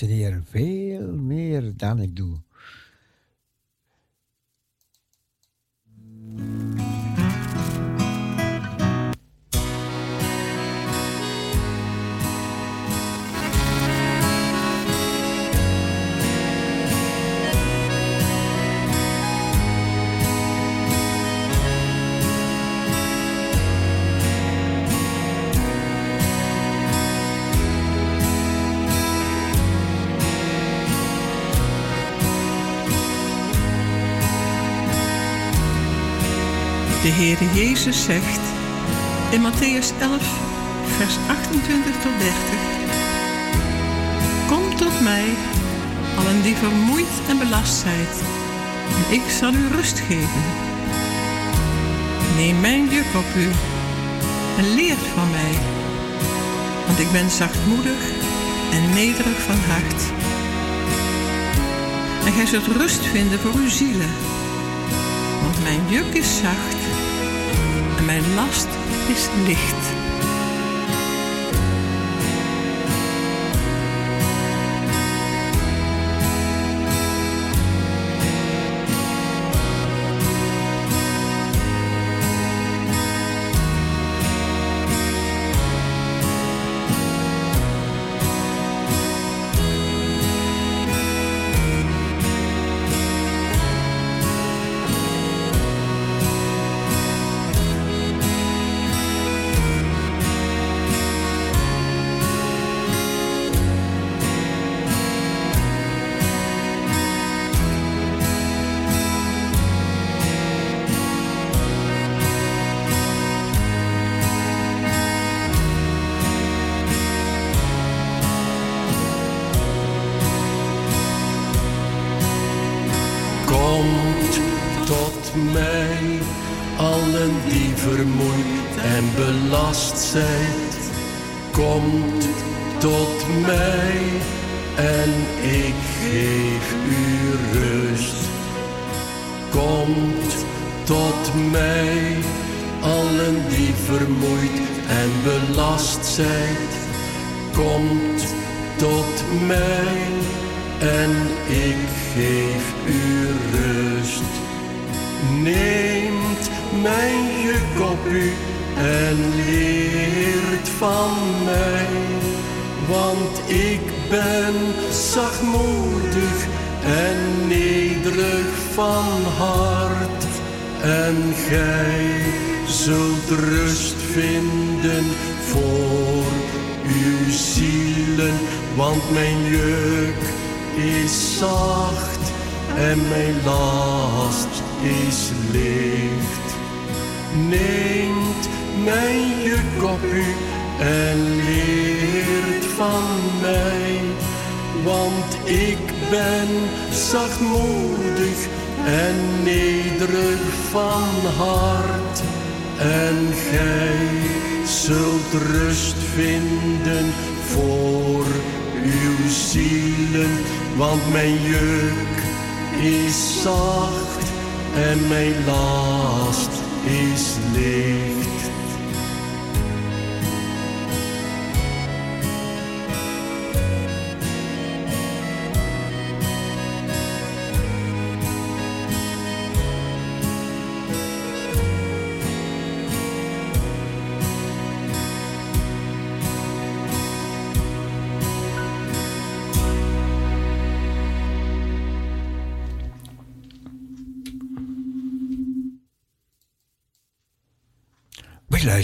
Heer, veel meer dan ik doe. Heere Jezus zegt in Matthäus 11, vers 28 tot 30. Kom tot mij, allen die vermoeid en belast zijt, en ik zal u rust geven. Neem mijn juk op u en leer van mij, want ik ben zachtmoedig en nederig van hart. En gij zult rust vinden voor uw zielen, want mijn juk is zacht mijn last is licht. En belast zijn. Komt tot mij en ik geef u rust. Neemt mijn juk op u en leert van mij, want ik ben zachtmoedig en nederig van hart. En gij zult rust vinden voor uw zielen, want mijn juk is zacht en mijn last is licht. Neemt mijn juk op u en leert van mij, want ik ben zachtmoedig en nederig van hart. En gij zult rust vinden voor uw zielen, want mijn juk is zacht en mijn last is licht.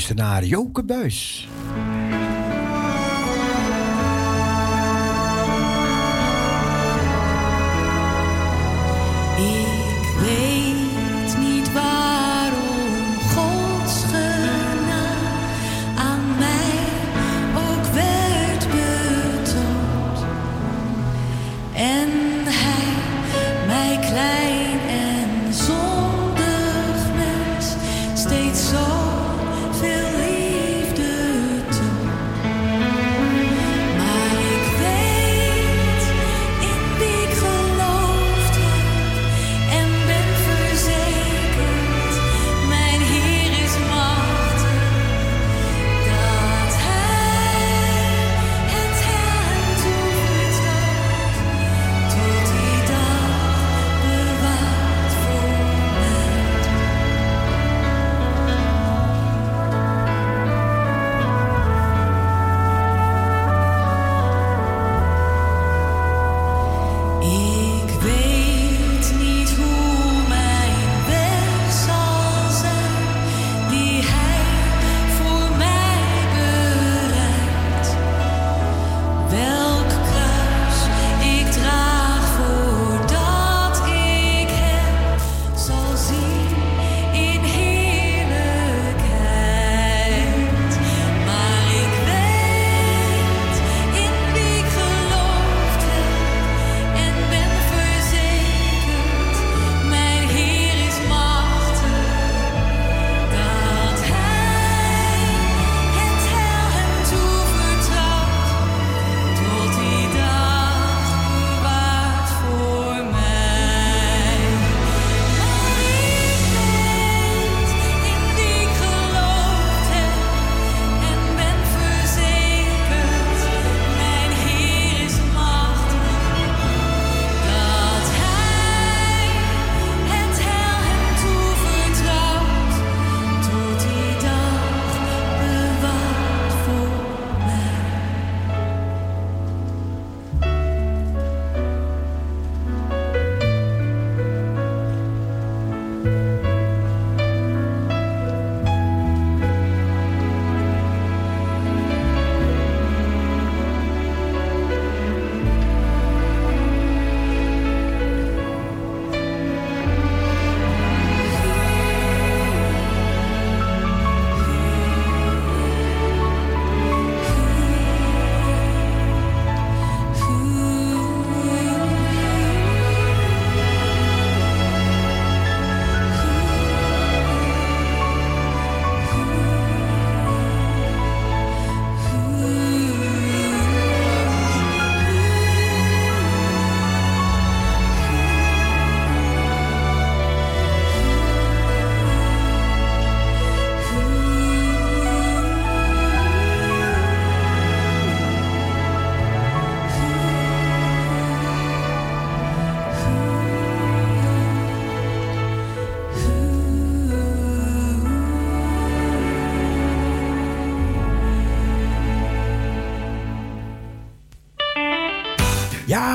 Luisteren naar Joke Buis.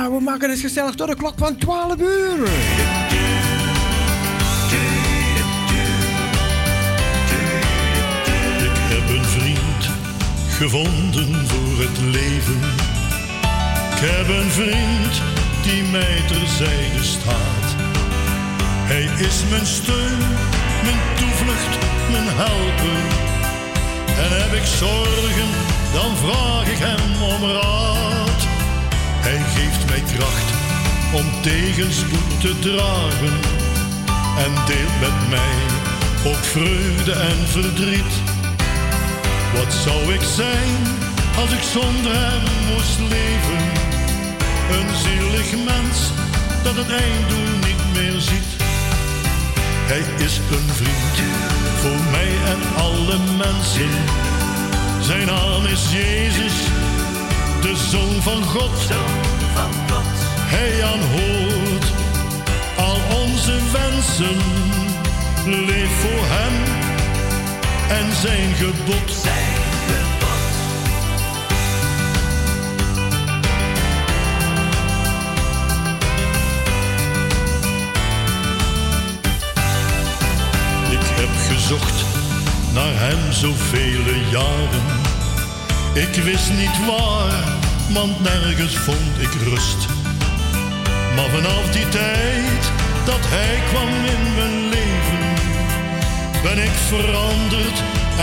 Maken het gezellig tot de klok van 12 uur. Ik heb een vriend gevonden voor het leven. Ik heb een vriend die mij terzijde staat. Hij is mijn steun, mijn toevlucht, mijn helper. En heb ik zorgen, dan vraag ik hem om raad. Geeft mij kracht om tegenspoed te dragen. En deelt met mij ook vreugde en verdriet. Wat zou ik zijn als ik zonder hem moest leven? Een zielig mens dat het einddoel niet meer ziet. Hij is een vriend voor mij en alle mensen. Zijn naam is Jezus, de Zoon van God. Hij aanhoort al onze wensen. Leef voor hem en zijn gebod. Ik heb gezocht naar hem zoveel jaren. Ik wist niet waar, want nergens vond ik rust. Maar vanaf die tijd dat hij kwam in mijn leven, ben ik veranderd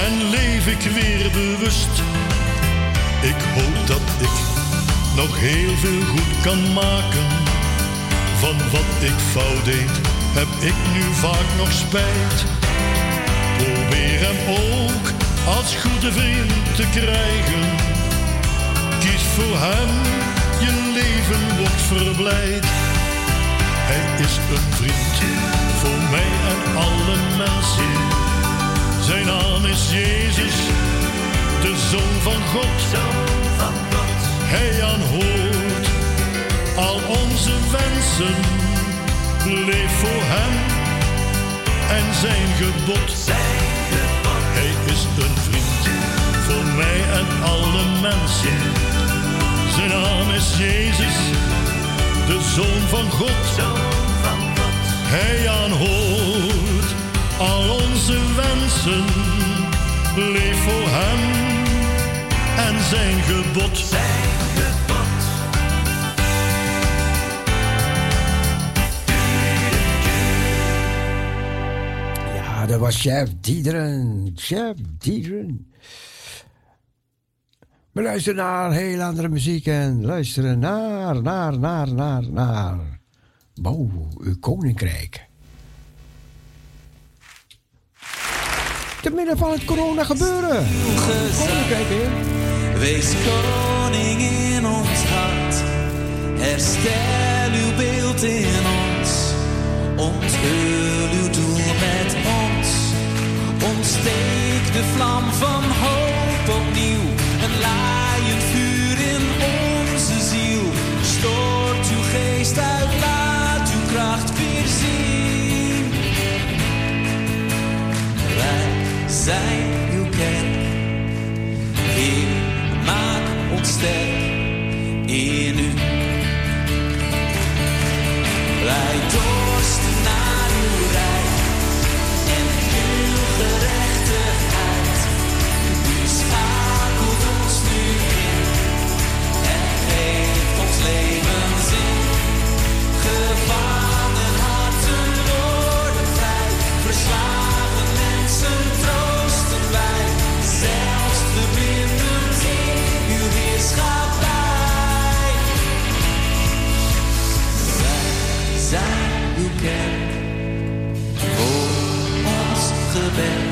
en leef ik weer bewust. Ik hoop dat ik nog heel veel goed kan maken. Van wat ik fout deed, heb ik nu vaak nog spijt. Probeer hem ook als goede vriend te krijgen. Kies voor hem, leven wordt verblijd. Hij is een vriend voor mij en alle mensen. Zijn naam is Jezus, de Zoon van God. Hij aanhoort al onze wensen. Leef voor hem en zijn gebod. Hij is een vriend voor mij en alle mensen. Zijn naam is Jezus, de Zoon van God. Hij aanhoort al onze wensen. Leef voor hem en zijn gebod. Ja, dat was Chef Diederen. Chef Diederen. We luisteren naar heel andere muziek en luisteren naar, naar, naar, naar, naar. Bouw uw koninkrijk. Te midden van het corona gebeuren. Koninkrijk, hè? Wees koning in ons hart. Herstel uw beeld in ons. Onthul uw doel met ons. Ontsteek de vlam van hoop opnieuw. Laaiend vuur in onze ziel. Stoort uw geest uit, laat uw kracht weer zien. Wij zijn uw kerk. Heer, maak ons sterk in u. Wij dorsten naar uw rijk en uw gerechtigheid. Ons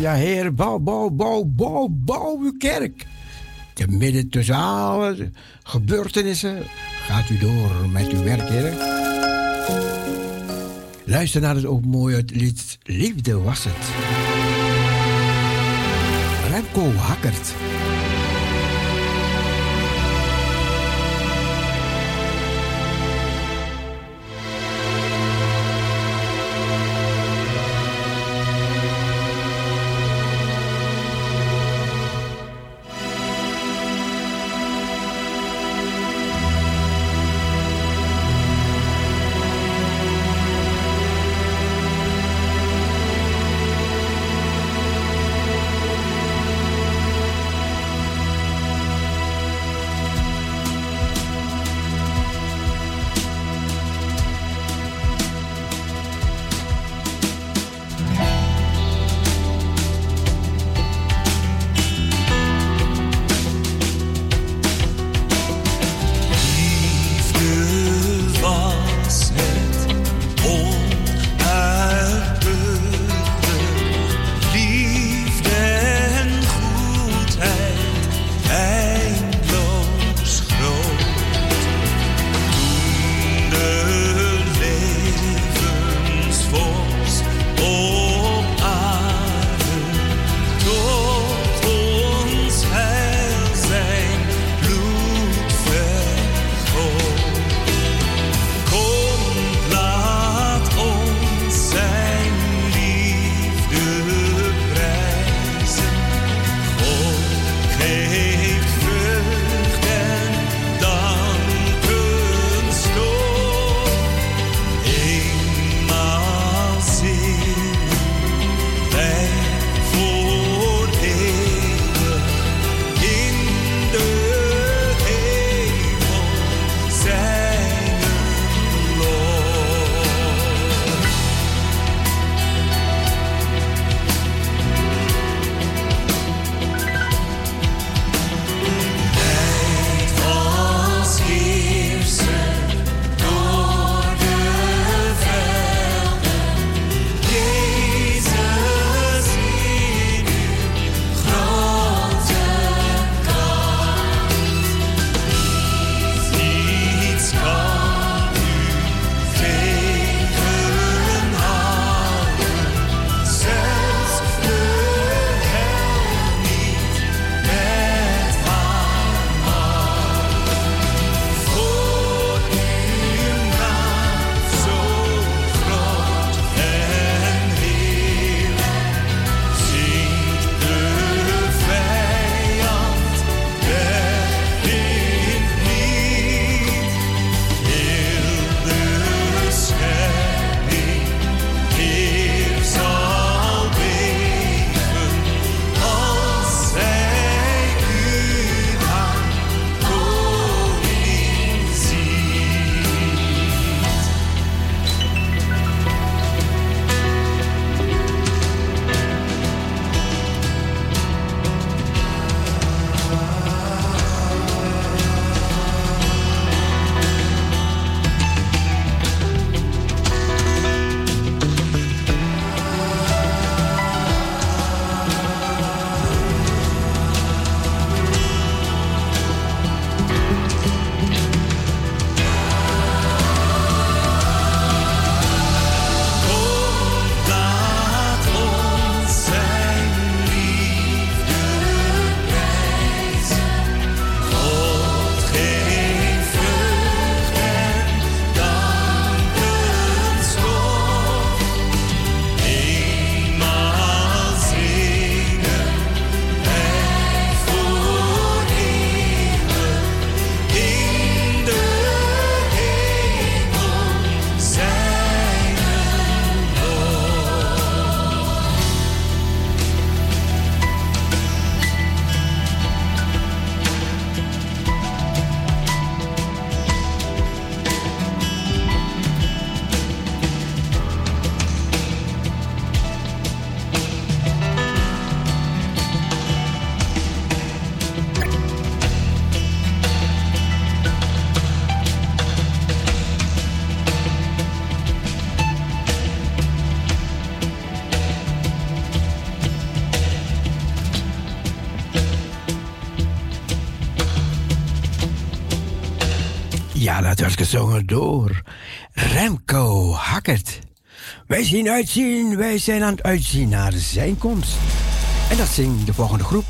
ja. Heer, bouw, bouw, bouw, bouw, bouw uw kerk. Te midden tussen alle gebeurtenissen gaat u door met uw werk, Heer. Luister naar het ook mooie lied Liefde was het. Remco Hakkert. Dat was gezongen door Remco Hackert. Wij zien uitzien, wij zijn aan het uitzien naar zijn komst. En dat zingt de volgende groep.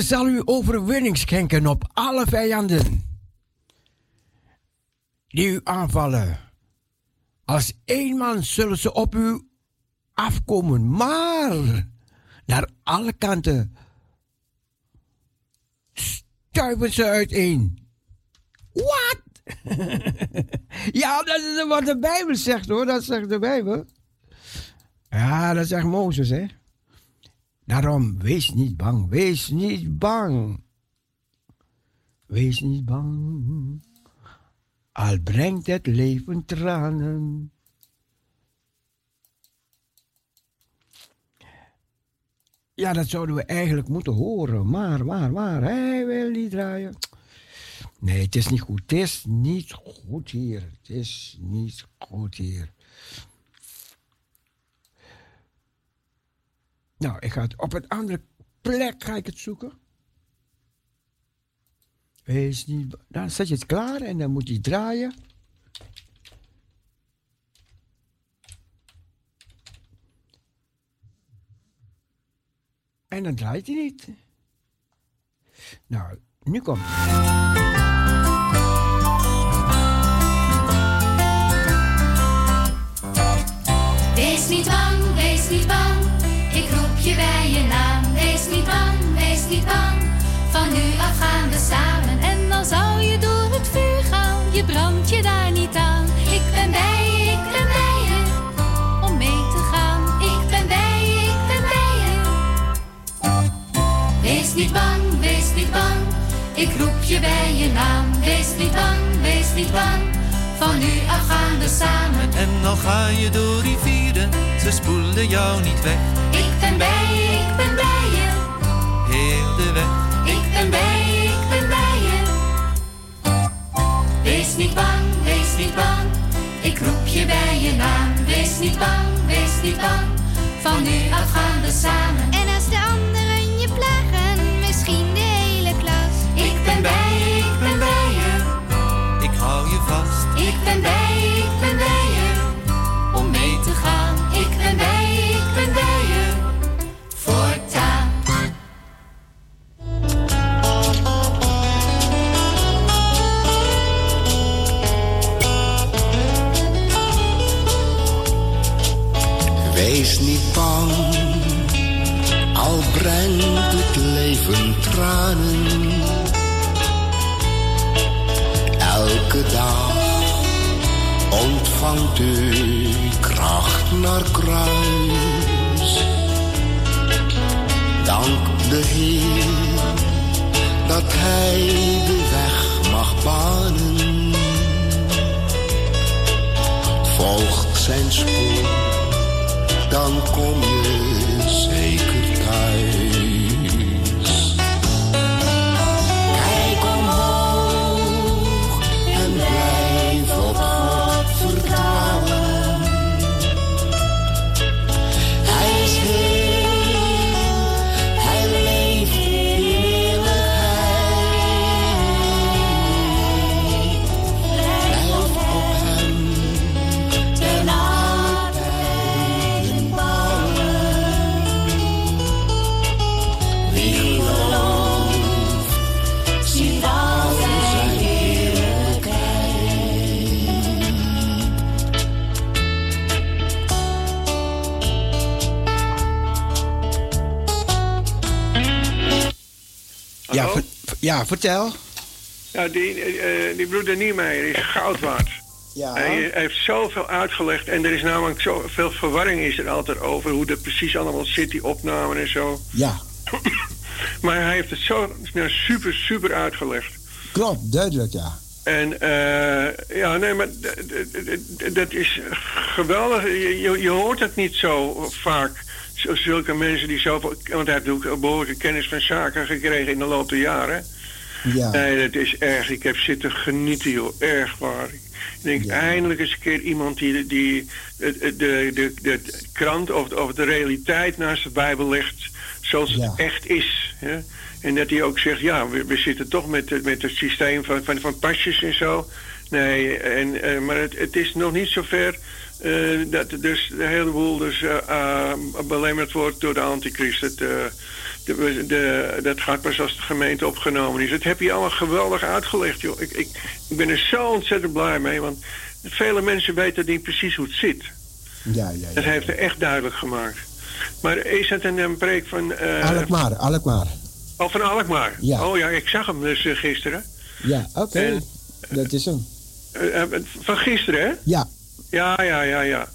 Zal u overwinning schenken op alle vijanden die u aanvallen. Als één man zullen ze op u afkomen, maar naar alle kanten stuiven ze uiteen. Wat? ja, dat is wat de Bijbel zegt hoor, dat zegt de Bijbel. Ja, dat zegt Mozes hè. Daarom, wees niet bang, wees niet bang. Wees niet bang, al brengt het leven tranen. Ja, dat zouden we eigenlijk moeten horen. Maar, maar, maar, hij wil niet draaien. Nee, het is niet goed. Het is niet goed hier. Het is niet goed hier. Nou, ik ga het op een andere plek ga ik het zoeken. Wees niet, dan zet je het klaar en dan moet je draaien. En dan draait hij niet. Nou, nu komt Wees niet bang, wees niet bang. Je bij je naam. Wees niet bang, wees niet bang. Van nu af gaan we samen. En dan zou je door het vuur gaan. Je brandt je daar niet aan. Ik ben bij je, ik ben bij je. Om mee te gaan. Ik ben bij je, ik ben bij je. Wees niet bang, wees niet bang. Ik roep je bij je naam. Wees niet bang, wees niet bang. Van nu af gaan we samen. En al ga je door rivieren, ze spoelen jou niet weg. Ik ben bij je, ik ben bij je. Wees niet bang, wees niet bang. Ik roep je bij je naam. Wees niet bang, wees niet bang. Van nu af gaan we samen. Vertel. Ja, die, eh, die broeder Niemeyer is goud waard. Ja. Hij heeft zoveel uitgelegd en er is namelijk zoveel verwarring is er altijd over hoe dat precies allemaal zit, die opnamen en zo. Ja, Maar hij heeft het zo nou, super, super uitgelegd. klopt, duidelijk, ja. En eh, ja, nee, maar dat is geweldig. Je, je, hoort het niet zo vaak. Zulke mensen die zoveel. Want hij heeft ook behoorlijke kennis van zaken gekregen in de loop der jaren. Ja, Nee, dat is erg. Ik heb zitten genieten, joh. Erg waar. Ik denk, Ja. eindelijk eens een keer iemand die, die de, de, de, de, krant of, of de realiteit naast de Bijbel legt zoals Ja. het echt is. Hè? En dat hij ook zegt, ja, we, we zitten toch met, het- met het systeem van, van, van pasjes en zo. Nee, en, eh, maar het, het is nog niet zover eh dat dus de hele boel dus, eh, belemmerd wordt door de antichrist. Het, de, de, dat gaat pas als de gemeente opgenomen is. Dat heb je allemaal geweldig uitgelegd, joh. Ik, ik, ik ben er zo ontzettend blij mee, want vele mensen weten niet precies hoe het zit. Ja, ja, Dat heeft hij echt duidelijk gemaakt. Maar is het een, een preek van... eh Alkmaar, Alkmaar. Oh, van Alkmaar? Ja. Oh ja, ik zag hem dus eh, gisteren. Ja, oké. Dat is hem. Eh, van gisteren, hè? Ja, Ja, ja, ja, ja.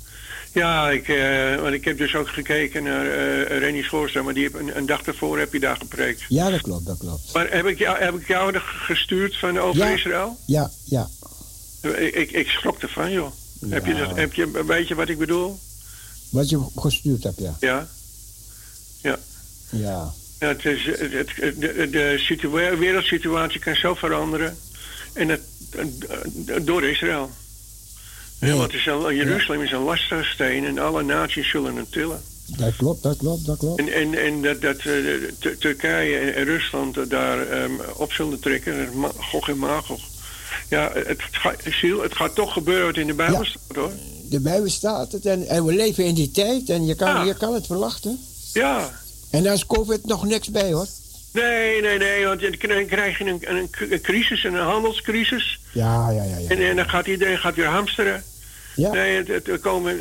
Ja, ik, eh, want ik heb dus ook gekeken naar eh Rennie Schoorstra, maar die heb een, een dag daarvoor heb je daar gepreekt. ja, dat klopt, dat klopt. Maar heb ik jou, heb ik jou gestuurd van over Ja. Israël? Ja, ja. Ik, ik, ik schrok ervan, joh. Heb, je Ja. dat, heb je een beetje wat ik bedoel? Wat je gestuurd hebt, ja. Ja. Ja. Ja, het is, het, het- de, de situa- wereldsituatie kan zo veranderen. En eh, door Israël. Ja, want is een, Jeruzalem is een lastige steen en alle naties zullen het tillen. Dat klopt, dat klopt, dat klopt. En, en, en dat, dat eh, Tur- Turkije en Rusland daar ehm, op zullen trekken, Gog en Magog. Ja, het, gaat, het gaat toch gebeuren wat in de Bijbel Ja. staat hoor. De Bijbel staat het en, en we leven in die tijd en je kan, Ja. je kan het verwachten. Ja, En daar is COVID nog niks bij hoor. Nee, nee, nee, want dan krijg je een, een, een crisis, een handelscrisis. Ja, ja, ja. ja. En, en dan gaat iedereen gaat weer hamsteren. Ja. Nee, het, het, komen,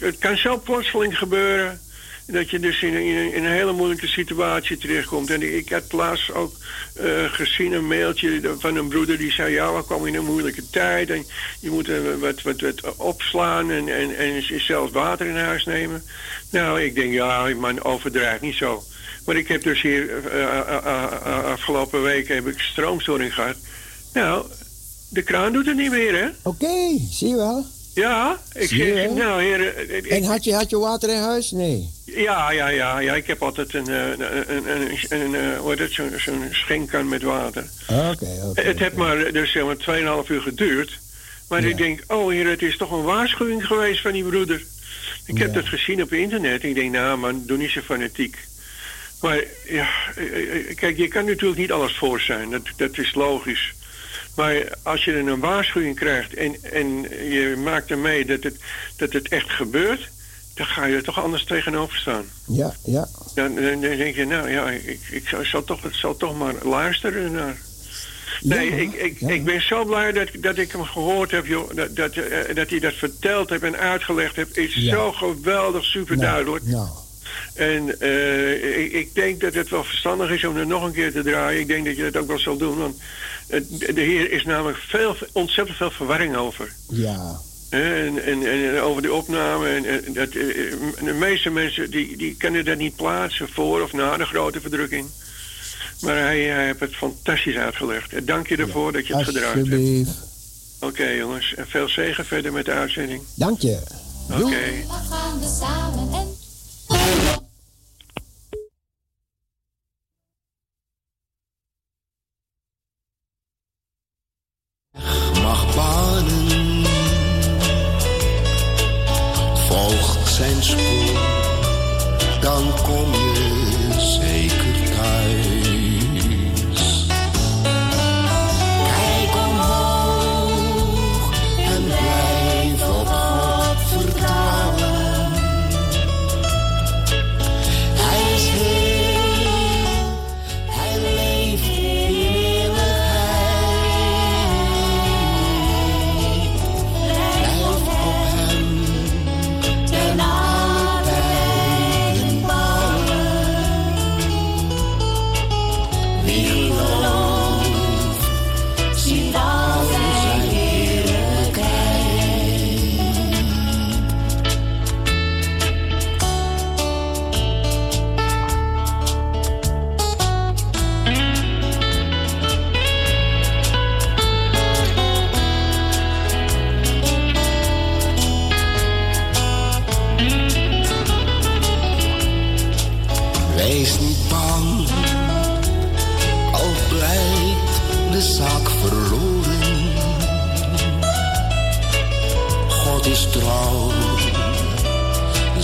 het kan zo plotseling gebeuren. Dat je dus in, een- in, een- in een hele moeilijke situatie terechtkomt. En ik had laatst ook eh, gezien een mailtje van een broeder die zei: Ja, we komen in een moeilijke tijd. En je moet eh, wat, wat, wat opslaan en, en, en zelfs water in huis nemen. Nou, ik denk: Ja, man, overdrijf niet zo. Maar ik heb dus hier eh, eh, eh, afgelopen weken heb ik stroomstoring gehad. Nou, de kraan doet het niet meer, hè? Oké, zie je wel. Ja, ik Zie je zeg, nou heren, ik- En had je, had je water in huis? Nee. ja, ja, ja, ja, ik heb altijd een, een, een, een, een, hoe het, zo'n zo'n schenkkan met water. Oké, oké. het heeft maar dus zeg maar 2,5 uur geduurd. Maar Ja. ik denk, oh heer, het is toch een waarschuwing geweest van die broeder. Ik heb Ja. dat gezien op internet. Ik denk, nou man, doe niet zo fanatiek. Maar ja, eh, eh, kijk, je kan natuurlijk niet alles voor zijn. Dat, dat is logisch. Maar als je een waarschuwing krijgt en, en je maakt ermee dat het, dat het echt gebeurt, dan ga je er toch anders tegenover staan. Ja, ja. Dan, dan denk je, nou ja, ik, ik toch, toch maar luisteren naar. Nee, Ja, ik, ik, ja. ik ben zo blij dat, dat ik hem gehoord heb, joh. Dat, dat, eh, dat hij dat verteld heeft en uitgelegd heeft. Is Ja. zo geweldig, super duidelijk. Nou, En eh, ik, ik denk dat het wel verstandig is om er nog een keer te draaien. Ik denk dat je dat ook wel zal doen. Want eh, de Heer is namelijk veel, ontzettend veel verwarring over. ja. En, en, en over de opname. En, en dat, eh, de meeste mensen die, die kunnen dat niet plaatsen voor of na de grote verdrukking. Maar hij, hij heeft het fantastisch uitgelegd. En dank je ervoor dat je het gedraaid hebt. Alsjeblieft. Oké jongens, en veel zegen verder met de uitzending. Dank je. Oké. Doei. Oh,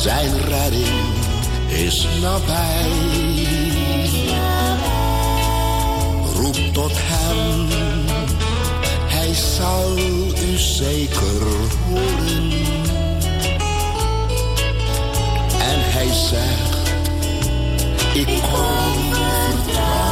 zijn redding is nabij. Roep tot hem, hij zal u zeker horen. En hij zegt ik kom wees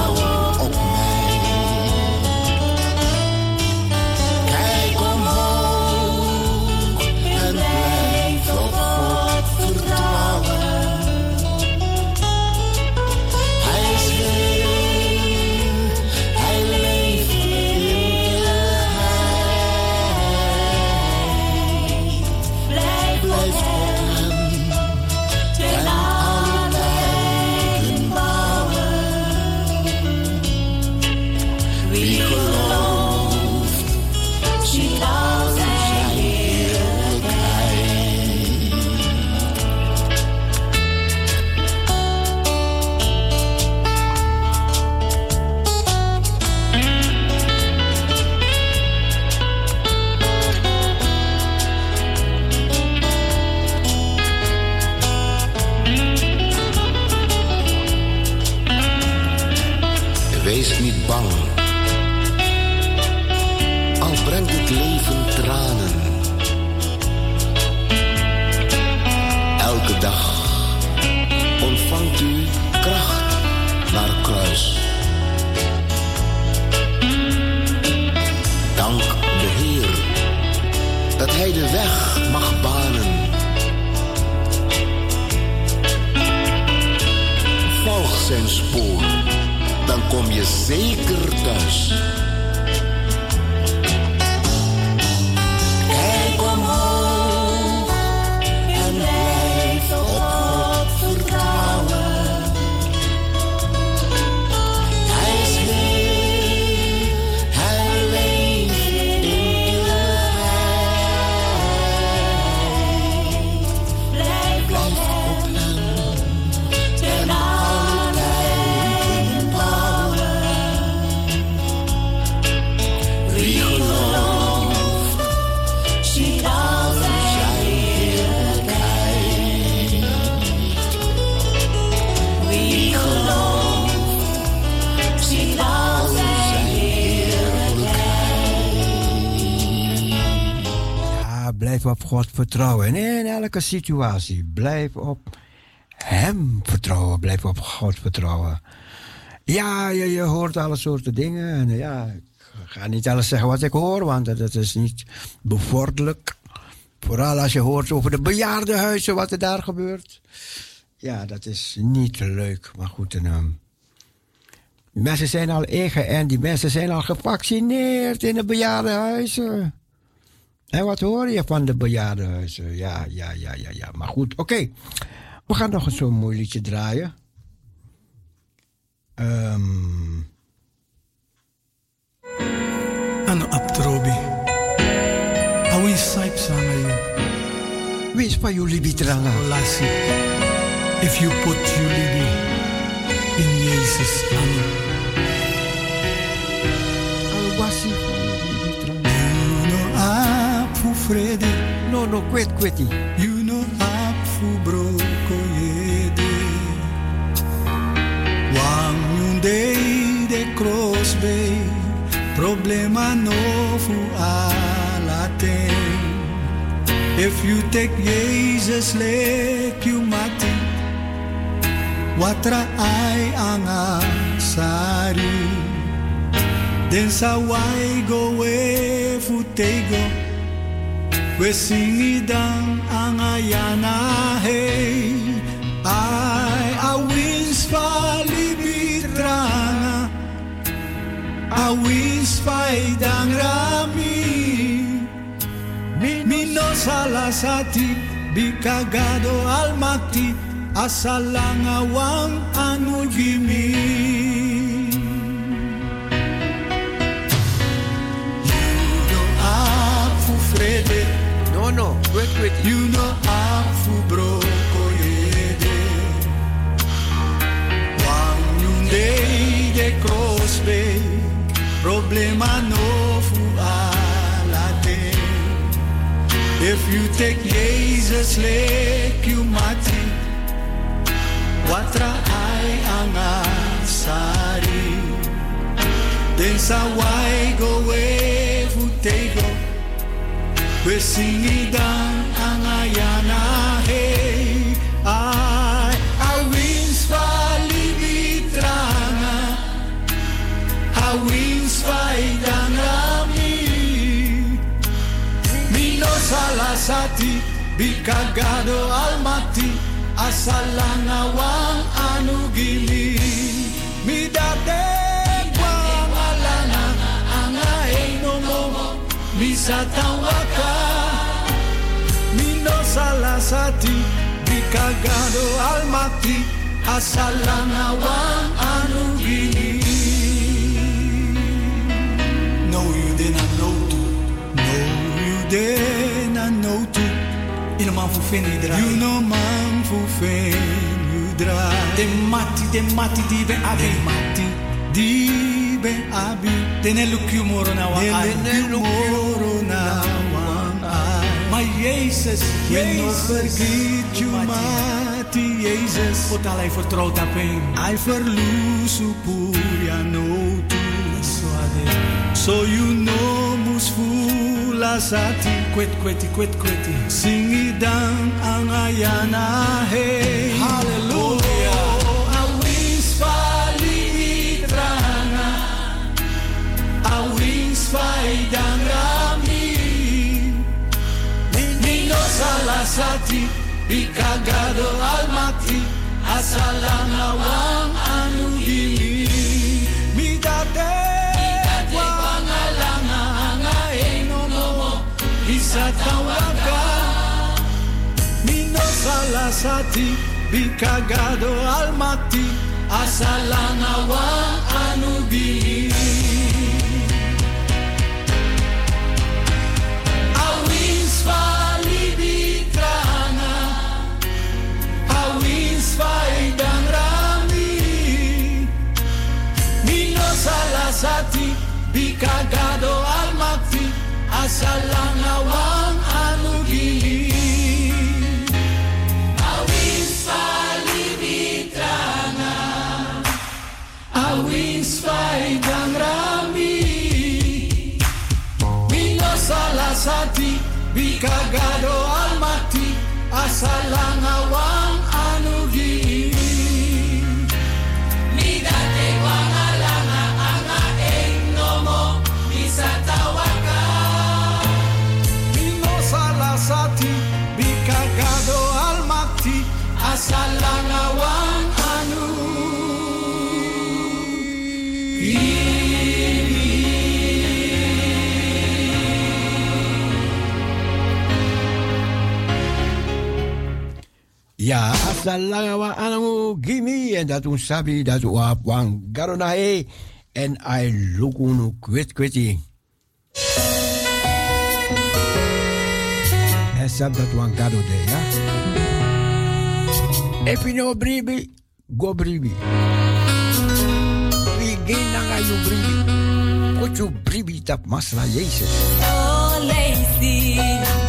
blijf op God vertrouwen. En in elke situatie, blijf op Hem vertrouwen. Blijf op God vertrouwen. Ja, je, je hoort alle soorten dingen. En ja, ik ga niet alles zeggen wat ik hoor, want dat is niet bevorderlijk. Vooral als je hoort over de bejaardenhuizen, wat er daar gebeurt. Ja, dat is niet leuk. Maar goed, en, ehm, mensen zijn al ingeënt, die mensen zijn al gevaccineerd in de bejaardenhuizen. En wat hoor je van de bejaardenhuizen? Ja, ja, ja, ja, ja. Maar goed, oké. We gaan nog een zo'n mooi liedje draaien. Ehm, Ano aptrobi. Awi saip sana you. wie is van jullie bitranga? Lasi. If you put you libi in Jezus ano. Apu frede. No, no, kwet, kweti. You know apu broko yede. Wang yunde de crossbay. Problema novo alaten. If you take Jesus lek you mati. Watra ay ang sari. Den sa wai go we futego. We're singing down ang ayana hey Ay awis pa libitrana Awis pa idang rami Minos alasati Bikagado almati Asalangawang anugimi Frederick. Kwet, kweti. you know afu broko yede. Wang yunde de crossbe, problema no fu alate. If you take Jesus lek you mati, watra ay ang sari. Den sa wai go we futego, we Besinidan ang ayanahe ay awins palibitranga awins paidangami minos alasati bikagado almati asalangawang anugili. Midate misatawaka. Mino salasati, bikagado almati, asalangawang anugili. No, you did not know to. No, you did not know to. Ino man fu feni dra. You know man fu fen you dra. De mati, de mati di be. De mati di be abi. Tene lukyu moro na wa ai. Dene moro na wang ai. Maar Jezus, You no Jezus. vergiet you mati Jezus. Wat al hij vertrouwt op hem. Ai verlusu pur ya no tu. So you know musfula sati kwet kweti kwet kweti singi dan angayana hey Hallelujah sati Bikagado almati Asalana wang anu ini Mikate Mikate wang alanga Anga enonomo Bisa tawaka. Mino salasati Bikagado almati Asalana wang anu ini I lie. Ja, asalanga wa anamu gimi en dat un sabi dat wa wang garona e en ai lukunu kwet kweti. En sab dat wang gado de ja. If you know bribi, go bribi. Wie geen nanga you bribi. Put you bribi tap masla Jezus. Oh, lazy.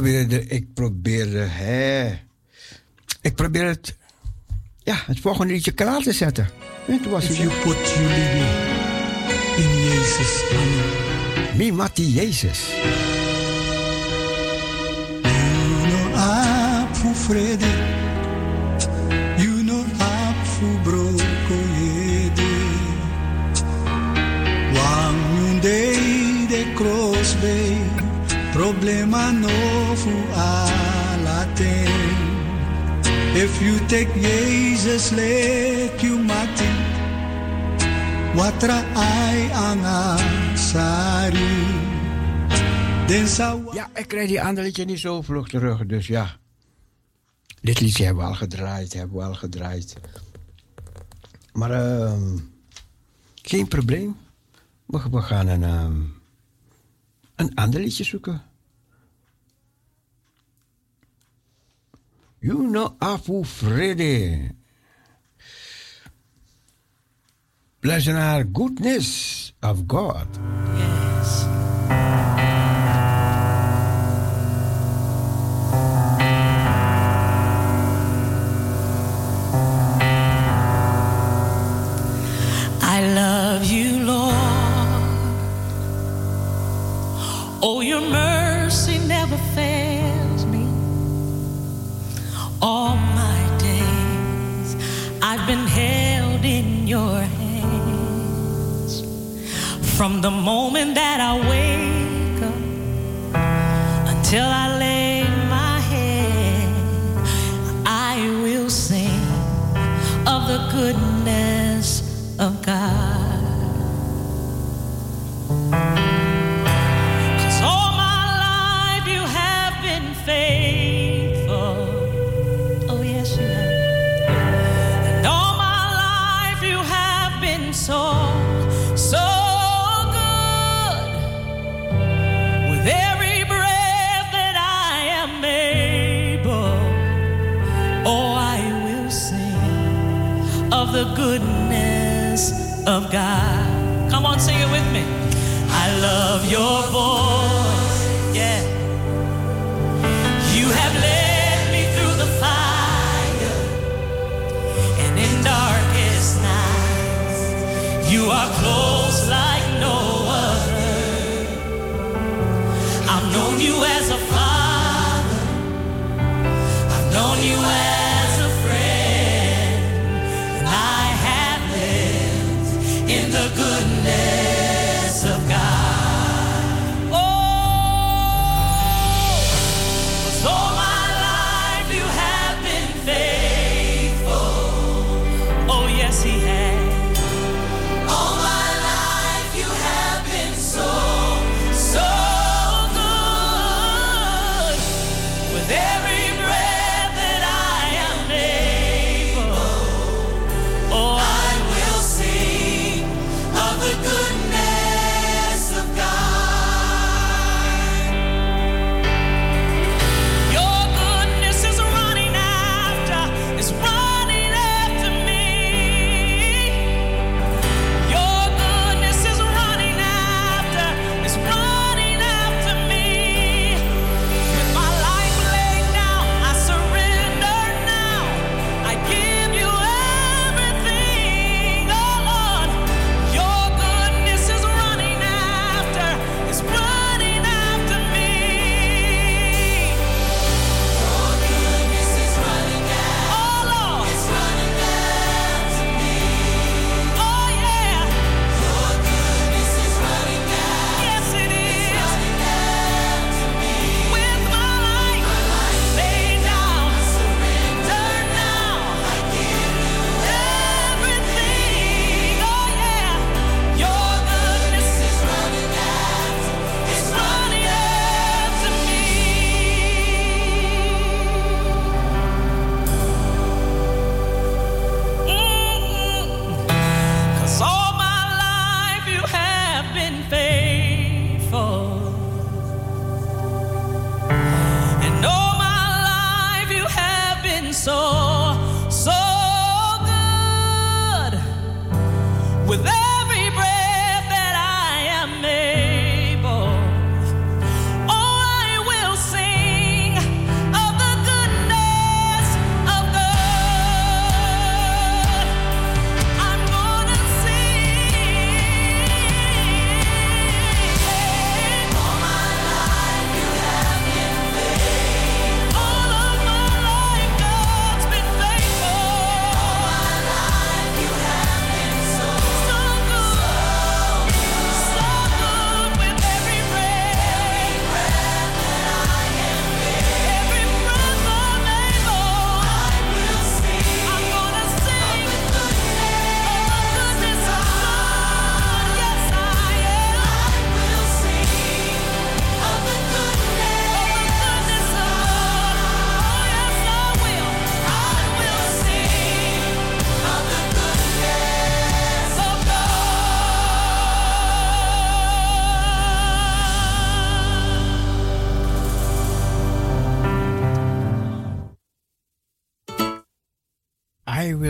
Probeerde, ik probeerde, hè. Ik probeer het, ja, het volgende liedje klaar te zetten. En toen was If you put your living in Jezus. Amen. Mi Mati Jezus. You know up for Freddy. You know up for Broko. Wang yunde de crossbay. Problema no fu alaten. If you take Jesus let you mati. Watra ay ang sari. Den sa Ja, ik krijg die andere liedje niet zo vlug terug, dus ja. Dit liedje hebben we al gedraaid, hebben we al gedraaid. Maar ehm, geen probleem. We, gaan een, ehm, een ander liedje zoeken. You know Afu Freddy. Luister naar Goodness of God. Yes. I love you, Lord. Oh, your mercy never fails been held in your hands. From the moment that I wake up until I lay my head, I will sing of the goodness goodness of God. Come on, sing it with me. I love your voice. Yeah. You have led me through the fire and in darkest nights. You are close like no other. I've known you as a father. I've known you as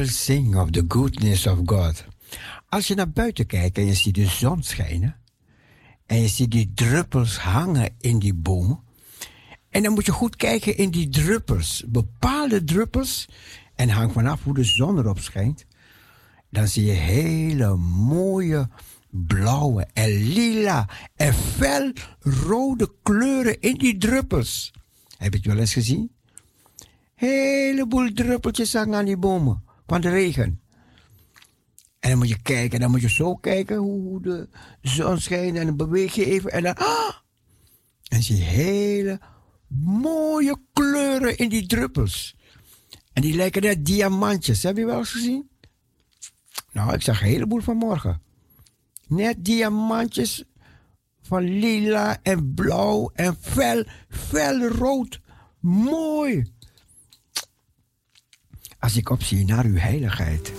sing of the goodness of God. Als je naar buiten kijkt en je ziet de zon schijnen. En je ziet die druppels hangen in die bomen. En dan moet je goed kijken in die druppels. Bepaalde druppels. En hang vanaf hoe de zon erop schijnt. Dan zie je hele mooie blauwe en lila en felrode kleuren in die druppels. Heb je het wel eens gezien? heleboel druppeltjes hangen aan die bomen van de regen. En dan moet je kijken, dan moet je zo kijken hoe de zon schijnt en dan beweeg je even en dan... Ah! En zie je hele mooie kleuren in die druppels. En die lijken net diamantjes. Heb je wel eens gezien? Nou, ik zag een heleboel vanmorgen. Net diamantjes van lila en blauw en fel, fel rood. Mooi. Als ik opzie naar uw heiligheid.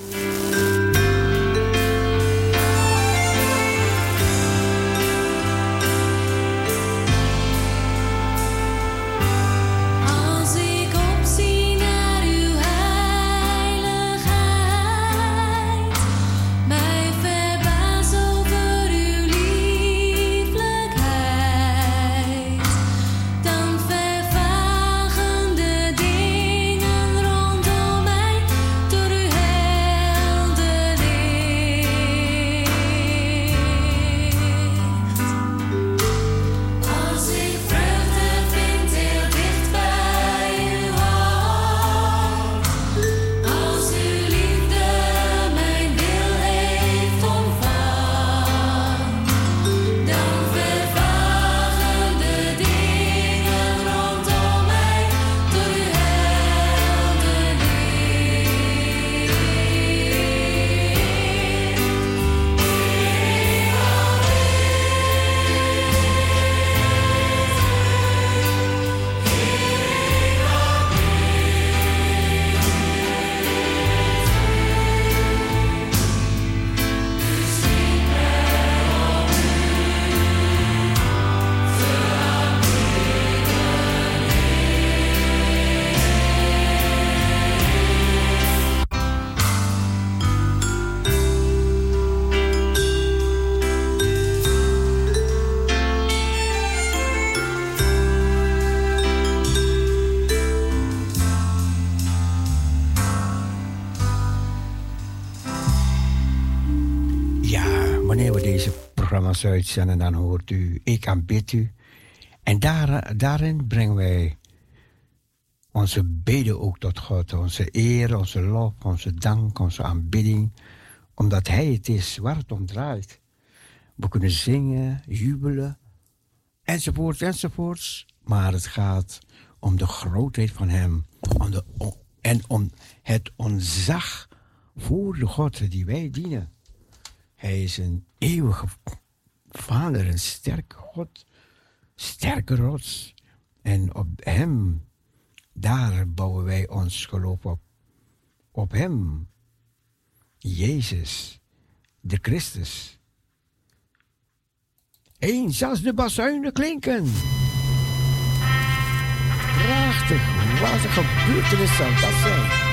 Uitzenden, dan hoort u Ik aanbid u. En daar, daarin brengen wij onze beden ook tot God. Onze eer, onze lof, onze dank, onze aanbidding. Omdat Hij het is waar het om draait. We kunnen zingen, jubelen, enzovoorts, enzovoorts. Maar het gaat om de grootheid van Hem. Om de, en om het onzag voor de God die wij dienen. Hij is een eeuwige vader, een sterke God, sterke rots. En op Hem, daar bouwen wij ons geloof op. Op Hem, Jezus, de Christus. Eens als de bazuinen klinken. Prachtig, wat een gebeurtenis zou dat zijn.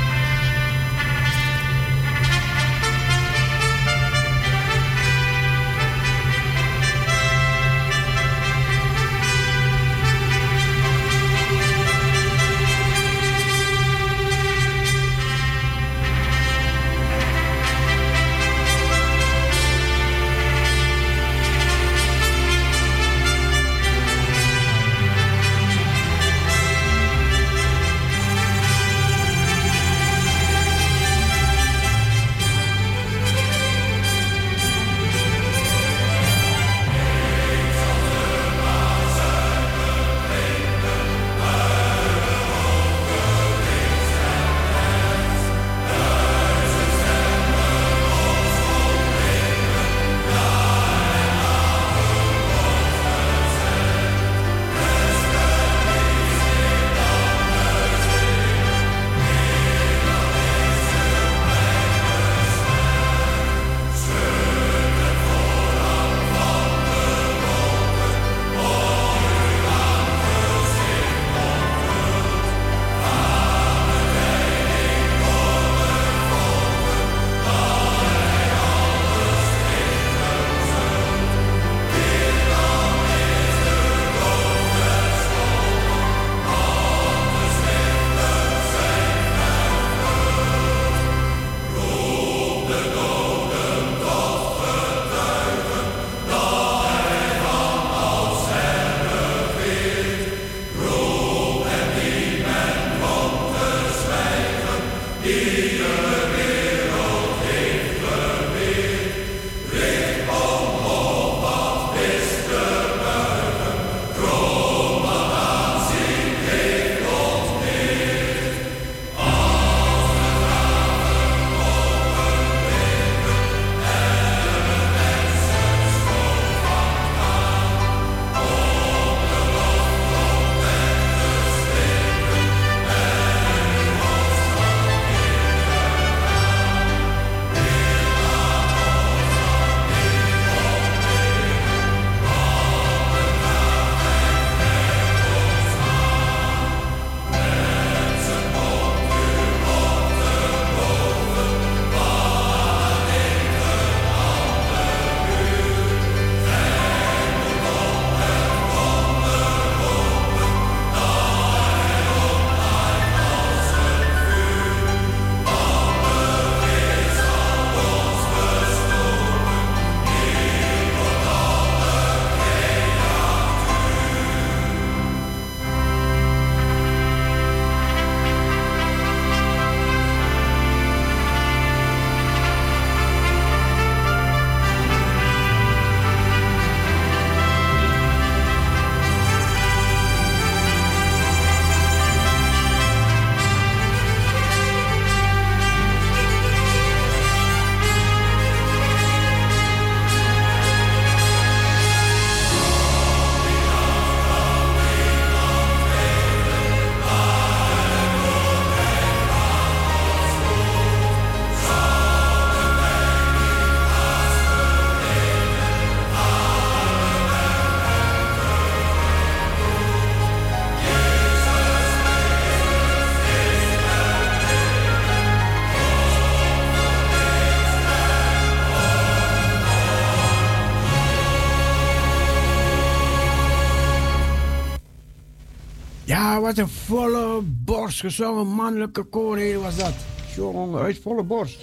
Ja, wat een volle borst gezongen mannelijke koor was dat. Jongen, uit volle borst.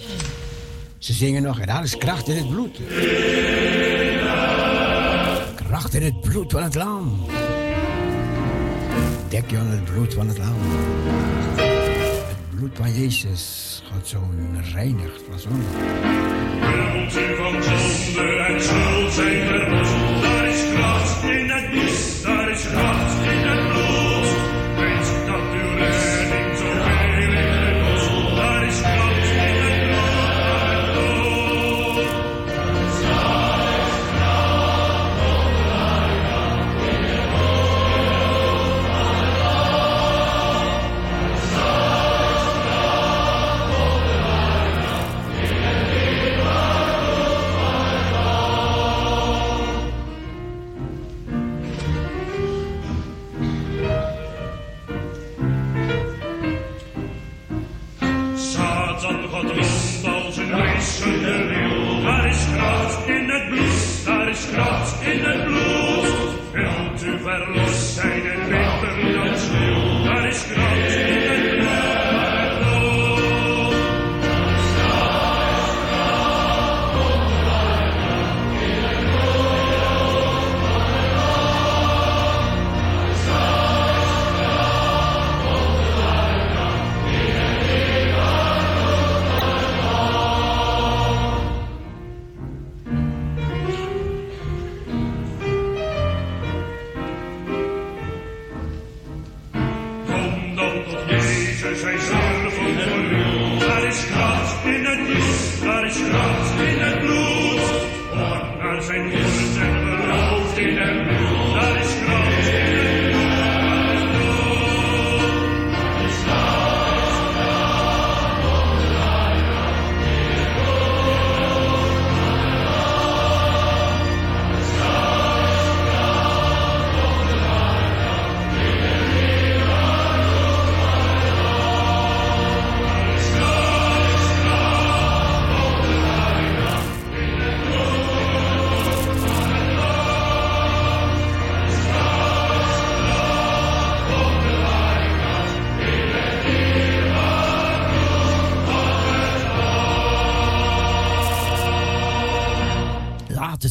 Ze zingen nog en alles kracht in het bloed. kracht in het bloed van het lam. Dek je aan het bloed van het lam. Het bloed van Jezus, God zo'n reinigt van zonde. Van zonde en schuld zijn is kracht in het bloed, daar is kracht in het bloed.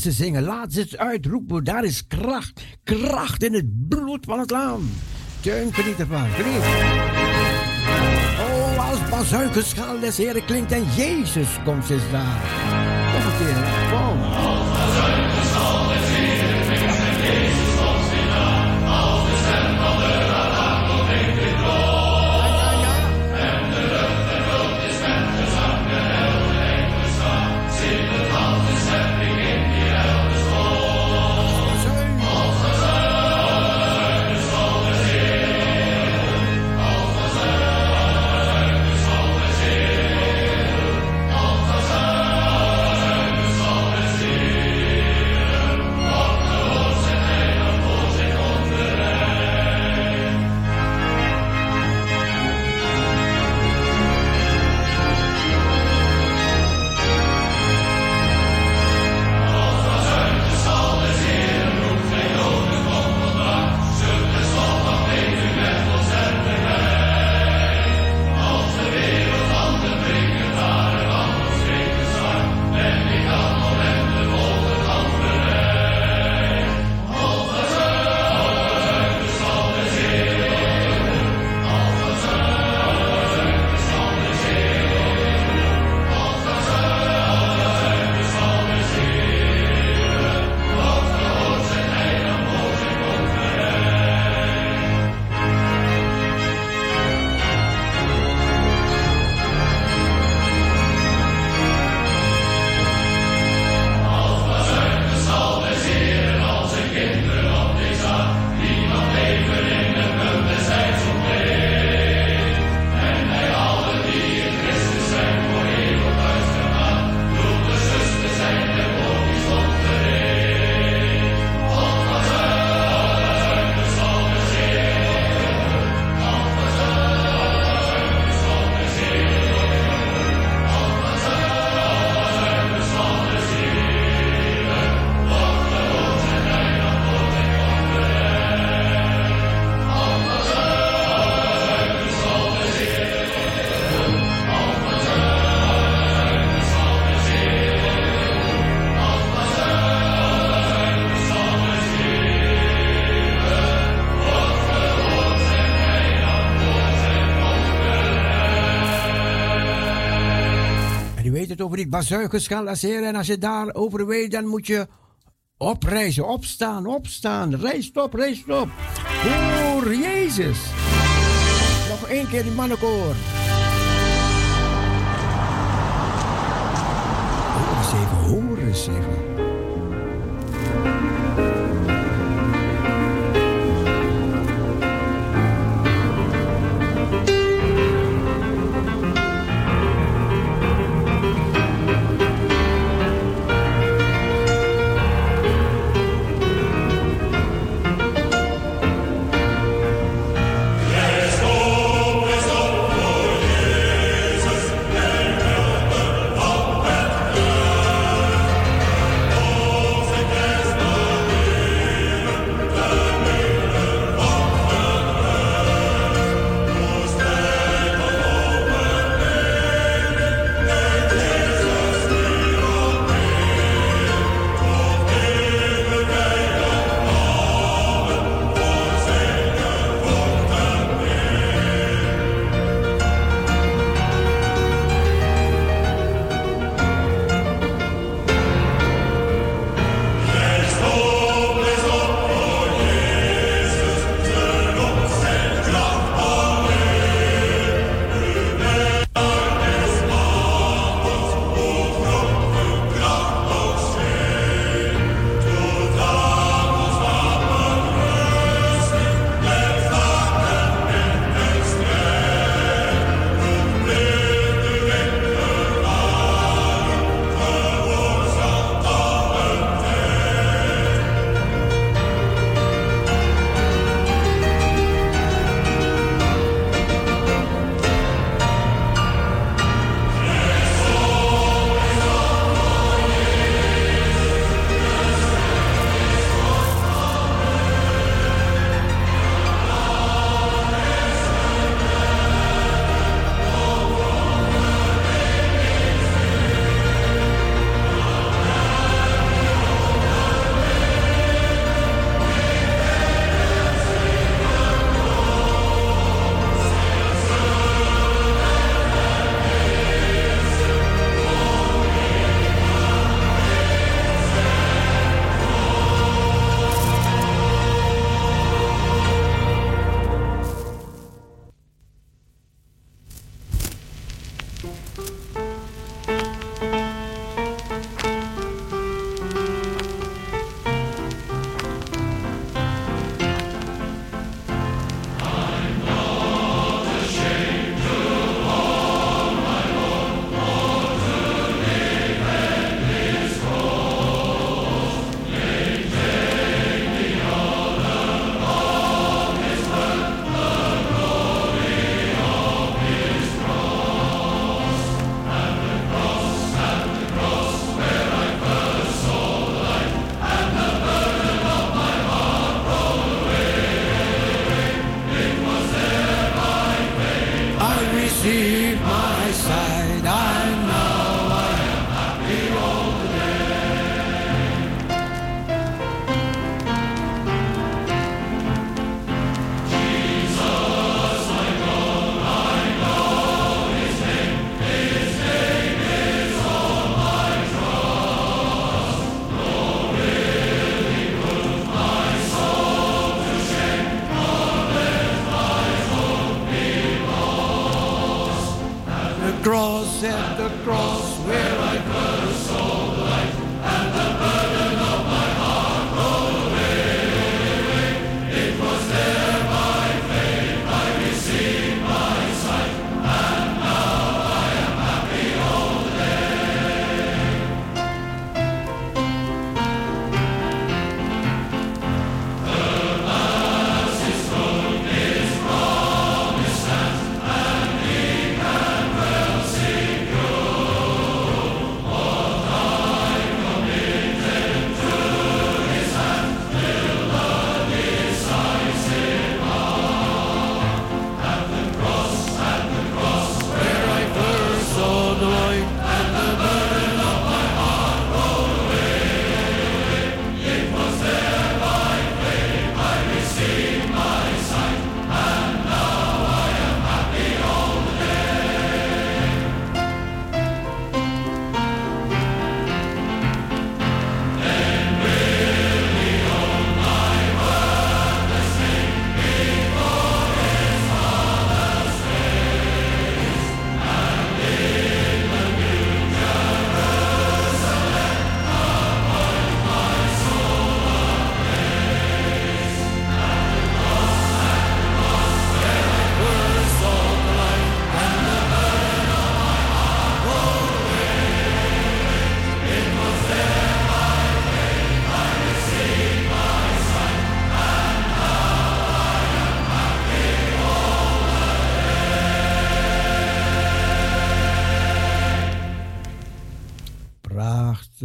Ze zingen, laten ze uitroepen. Daar is kracht, kracht in het bloed van het lam. Teun, geniet ervan, geniet. Oh, als bazuikenschaal des Heren klinkt en Jezus komt is daar. Nog een keer, kom. fabriek bazuigens gaan lanceren. En als je daar weet, dan moet je oprijzen, opstaan, opstaan. Rijst op, rijst op. Voor Jezus. Nog één keer die mannenkoor. Oh, even horen, zeggen. the cross, at the cross, where I first saw.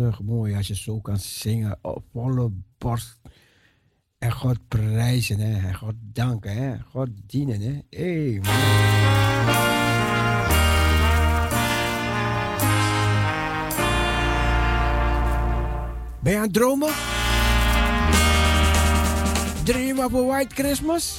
Prachtig mooi als je zo kan zingen op volle borst. En God prijzen hè? en God danken, hè? God dienen. Hè? Hey, Ben je aan het dromen? Dream of a White Christmas?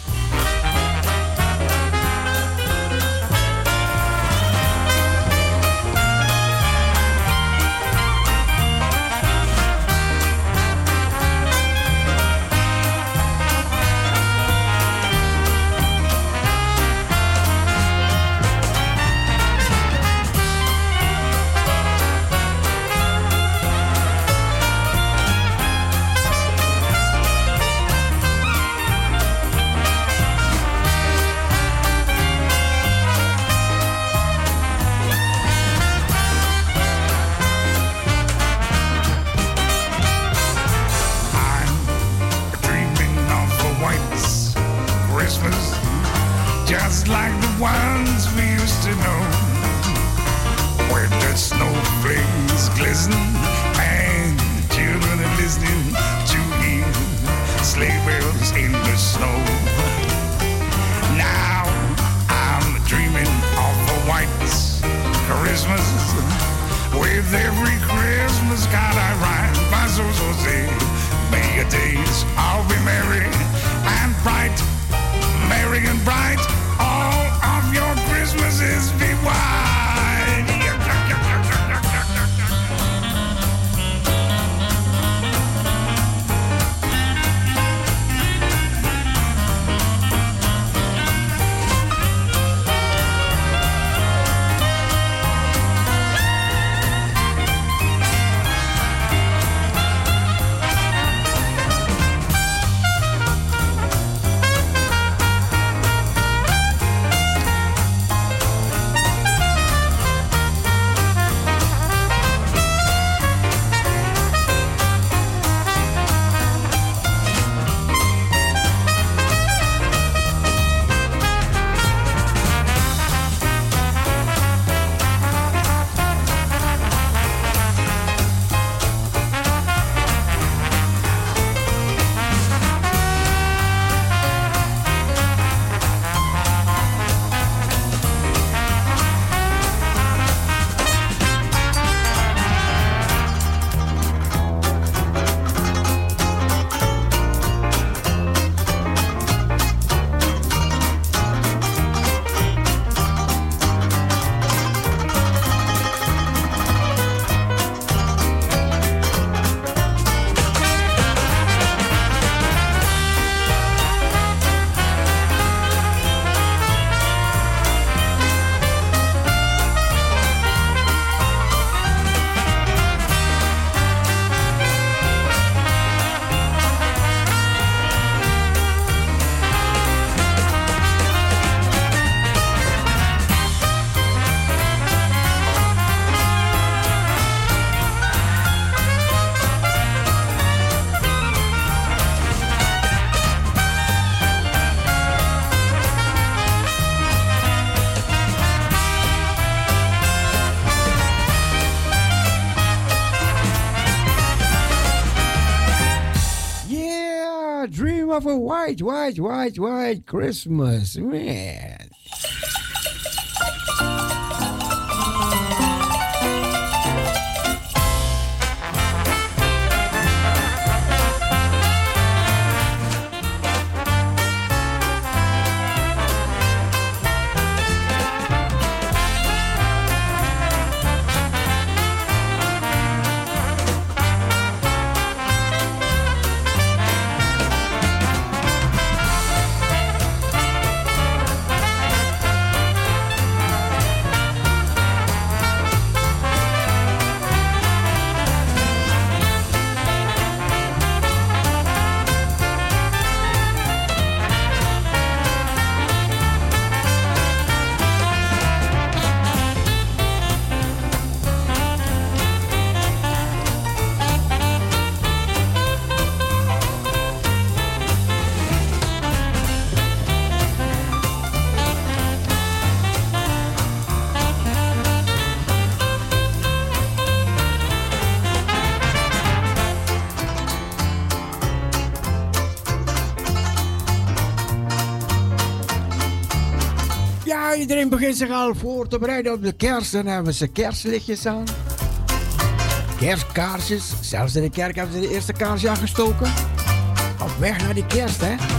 Glisten and children are listening to hear sleigh bells in the snow. Now I'm dreaming of a white Christmas. With every Christmas card I write, my soul so say, may your days all be merry and bright, merry and bright. All of your Christmases be white. White, white, white, white Christmas, zich al voor te bereiden op de kerst. Dan hebben ze kerstlichtjes aan. Kerstkaarsjes. Zelfs in de kerk hebben ze de eerste kaarsje aangestoken. Op weg naar die kerst, hè.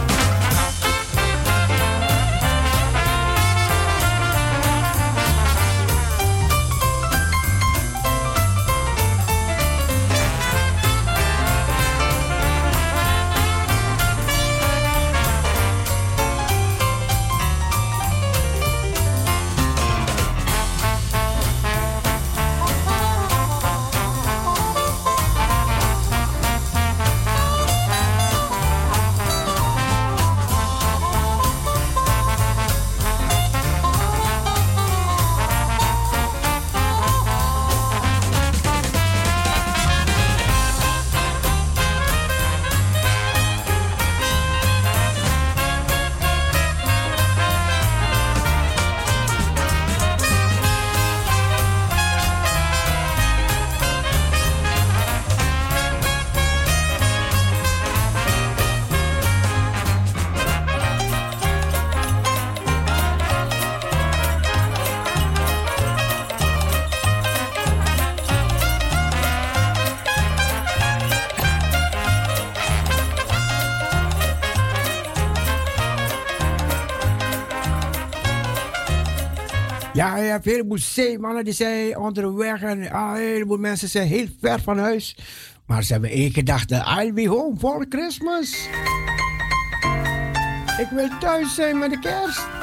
Ja, je hebt een heleboel zeemannen die zijn onderweg en ah, een heleboel mensen zijn heel ver van huis. Maar ze hebben één gedachte, I'll be home for Christmas. Ik wil thuis zijn met de kerst.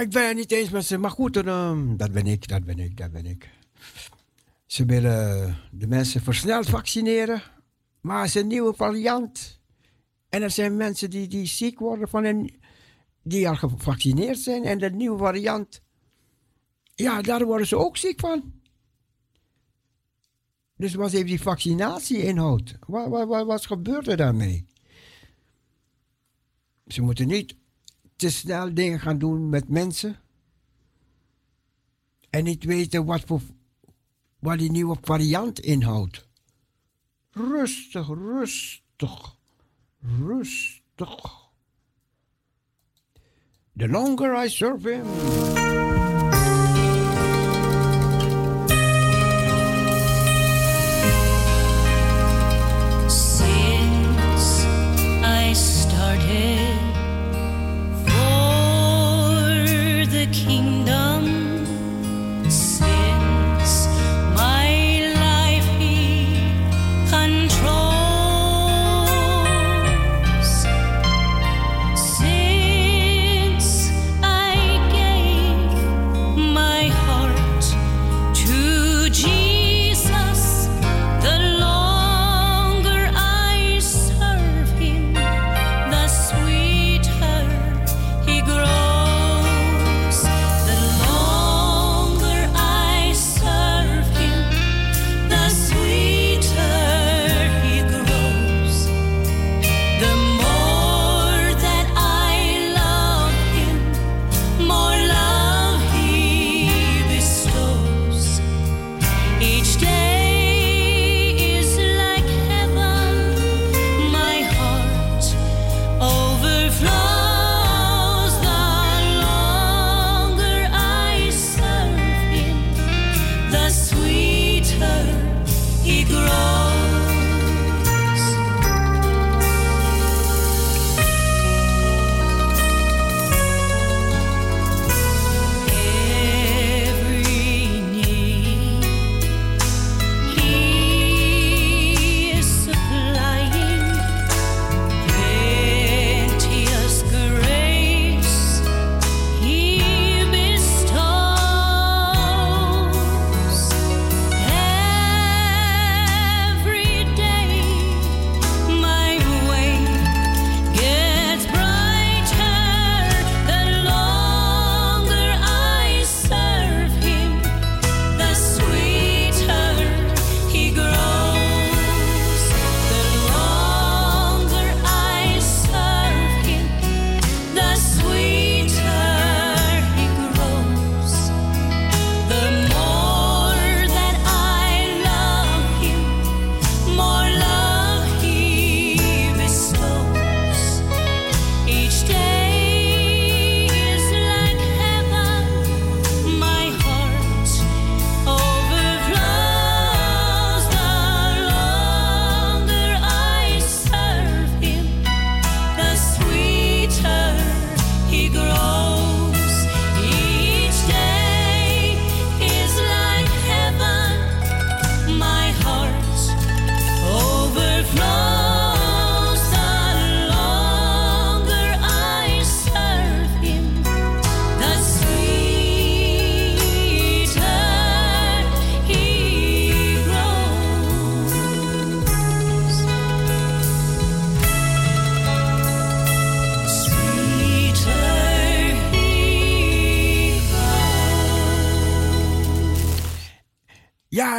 Ik ben het niet eens met ze. Maar goed, dan, ehm, dat ben ik, dat ben ik, dat ben ik. Ze willen de mensen versneld vaccineren. Maar het is een nieuwe variant. En er zijn mensen die, die ziek worden van een... Die al gevaccineerd zijn. En de nieuwe variant... Ja, daar worden ze ook ziek van. Dus wat heeft die vaccinatie inhoud? Wat, wat, wat, wat gebeurt er daarmee? Ze moeten niet te snel dingen gaan doen met mensen. En niet weten wat, voor, wat die nieuwe variant inhoudt. Rustig, rustig, rustig. The longer I serve him.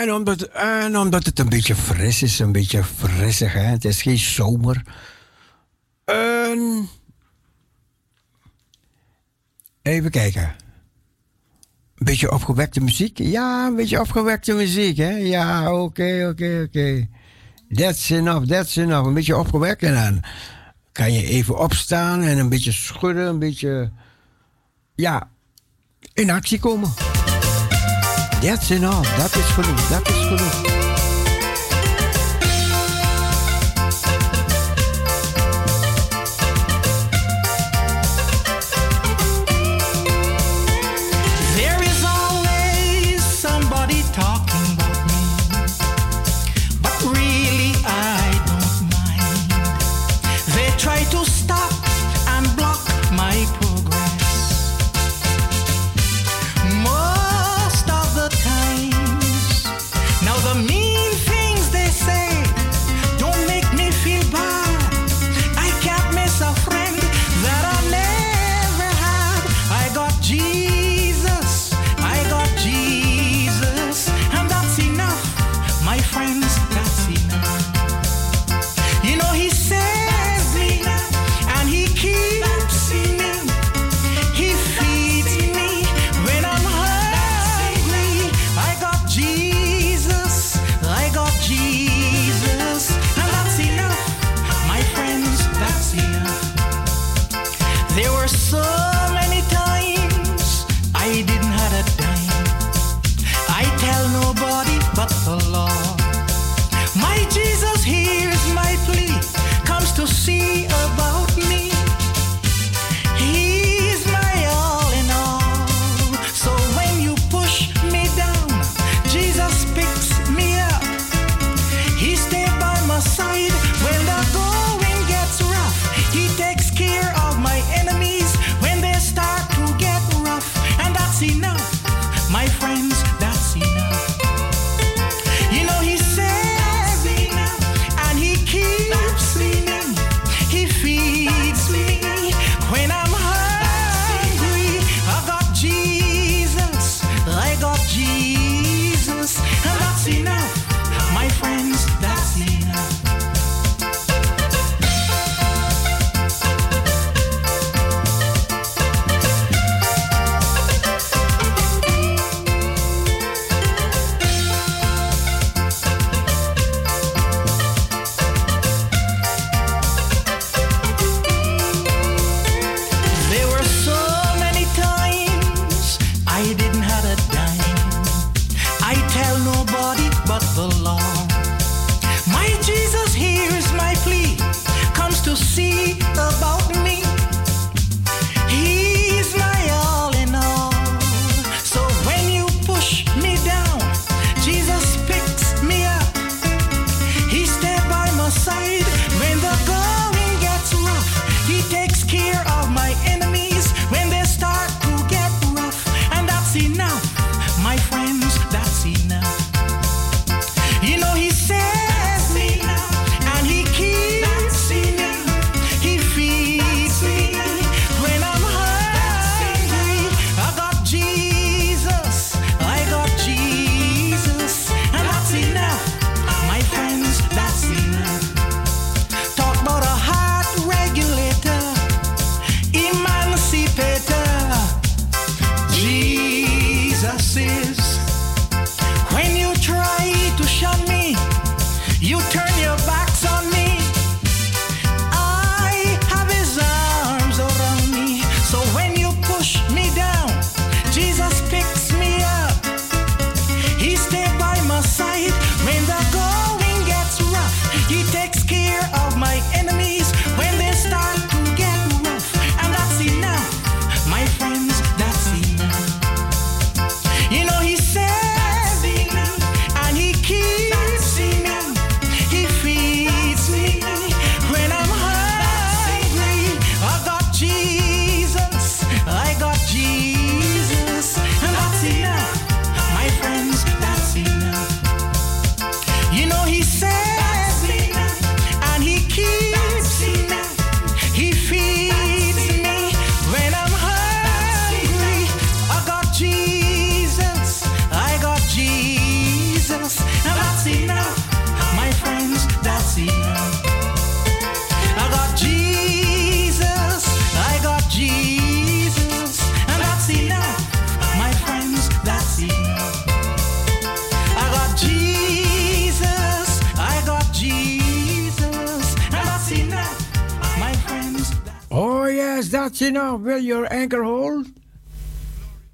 En omdat, en omdat het een beetje fris is, een beetje frissig, hè? het is geen zomer. En... Even kijken. Een beetje opgewekte muziek? Ja, een beetje opgewekte muziek, hè? Ja, oké, oké, oké. Okay. That's enough, that's enough. Een beetje opgewekt en dan kan je even opstaan en een beetje schudden, een beetje... Ja, in actie komen. That's enough. That is for me. That is for me.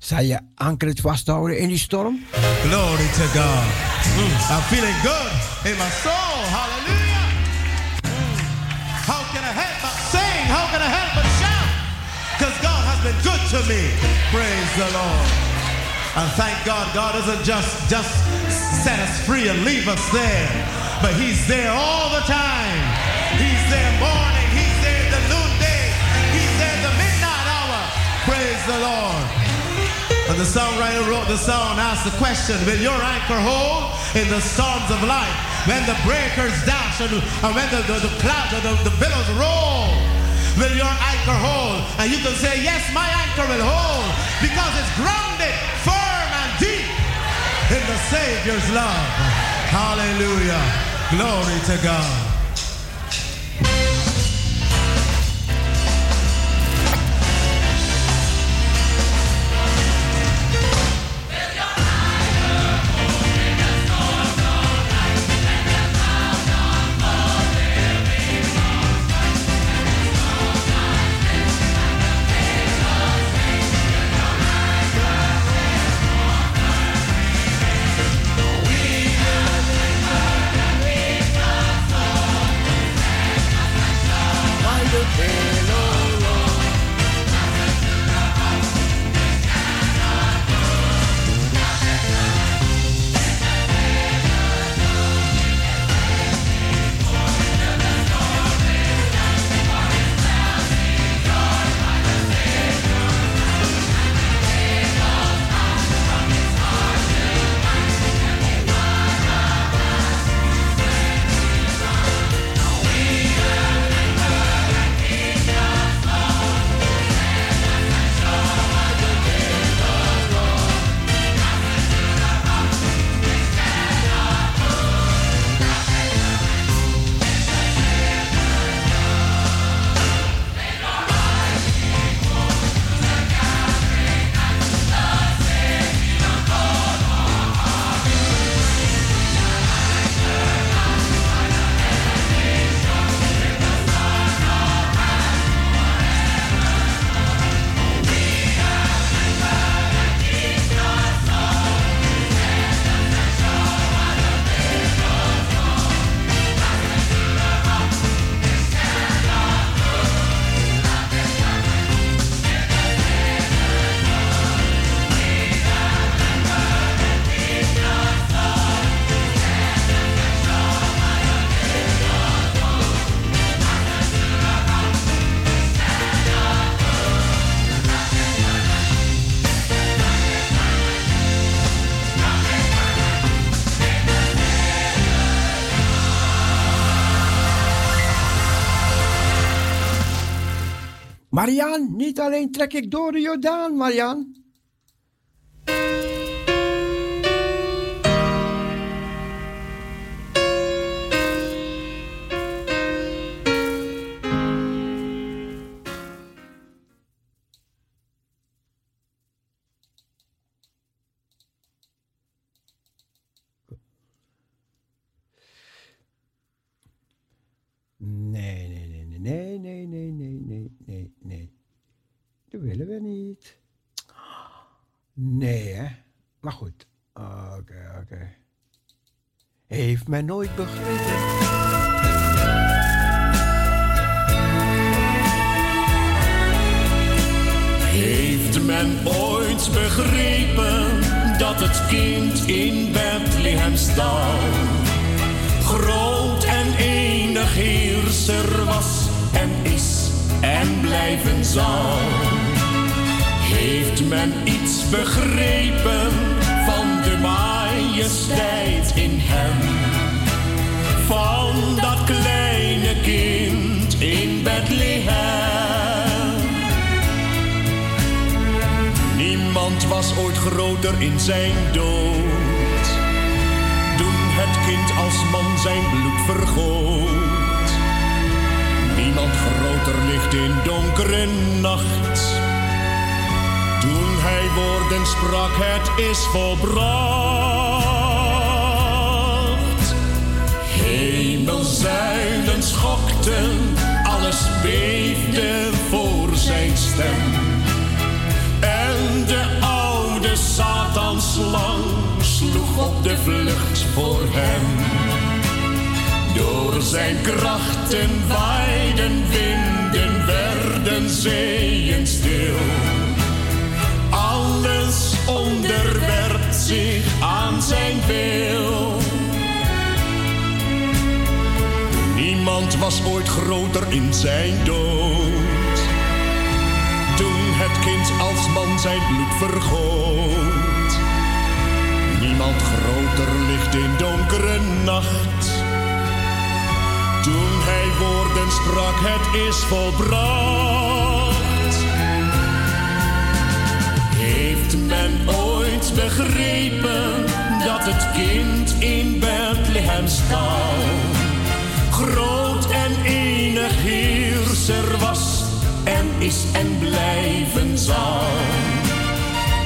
Zal je ankertje vasthouden in die storm? Glory to God. Mm, I'm feeling good in my soul. Hallelujah. Mm. How can I help but sing? How can I help but shout? Because God has been good to me. Praise the Lord. And thank God, God doesn't just just set us free and leave us there, but He's there all the time. He's there morning. He's there the noonday. He's there the midnight hour. Praise the Lord. And the songwriter wrote the song, asked the question, will your anchor hold in the storms of life? When the breakers dash and, and when the, the, the clouds and the, the billows roll, will your anchor hold? And you can say, yes, my anchor will hold because it's grounded firm and deep in the Savior's love. Hallelujah. Glory to God. Marian, niet alleen trek ik door de Jordaan, Marian. Nee, hè? Maar goed. Oké, oké. Heeft men nooit begrepen. Heeft men ooit begrepen dat het kind in Bethlehem stal? Groot en enig heerser was en is en blijven zal. Heeft men iets begrepen van de majesteit in hem? Van dat kleine kind in Bethlehem. Niemand was ooit groter in zijn dood. Toen het kind als man zijn bloed vergoot. Niemand groter ligt in donkere nacht hij woorden sprak, het is volbracht. Hemelzuilen schokten, alles beefde voor zijn stem. En de oude Satanslang sloeg op de vlucht voor hem. Door zijn krachten waaiden winden, werden zeeën stil. Onderwerpt zich aan zijn wil. Niemand was ooit groter in zijn dood. Toen het kind als man zijn bloed vergoot. Niemand groter ligt in donkere nacht. Toen hij woorden sprak, het is volbracht. Heeft men ooit begrepen dat het kind in Bethlehem stal? Groot en enig heerser was en is en blijven zal.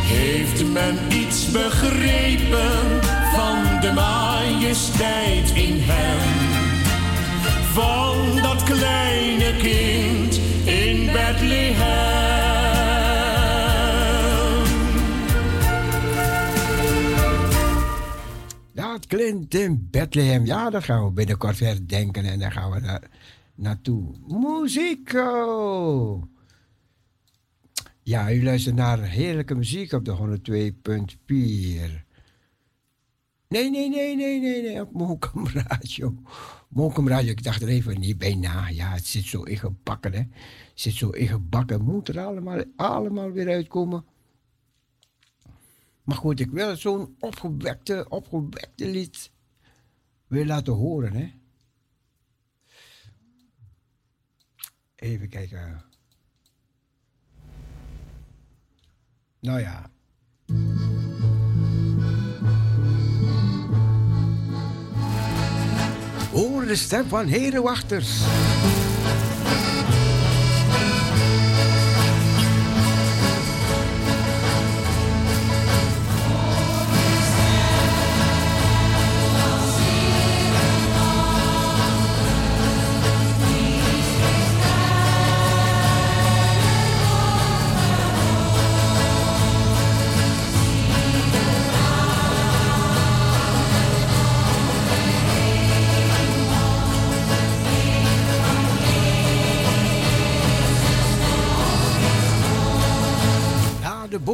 Heeft men iets begrepen van de majesteit in hem? In Bethlehem. Ja, dat gaan we binnenkort herdenken en daar gaan we naar, naartoe. Muzieko! Ja, u luistert naar heerlijke muziek op de 102.4. Nee, nee, nee, nee, nee, nee, op Mokum Radio. Mokum Radio, ik dacht er even niet bij na. Ja, het zit zo ingebakken, hè. Het zit zo ingebakken. Moet er allemaal, allemaal weer uitkomen. Maar goed, ik wil zo'n opgewekte, opgewekte lied weer laten horen, hè. Even kijken. Nou ja. Hoor de stem van herenwachters.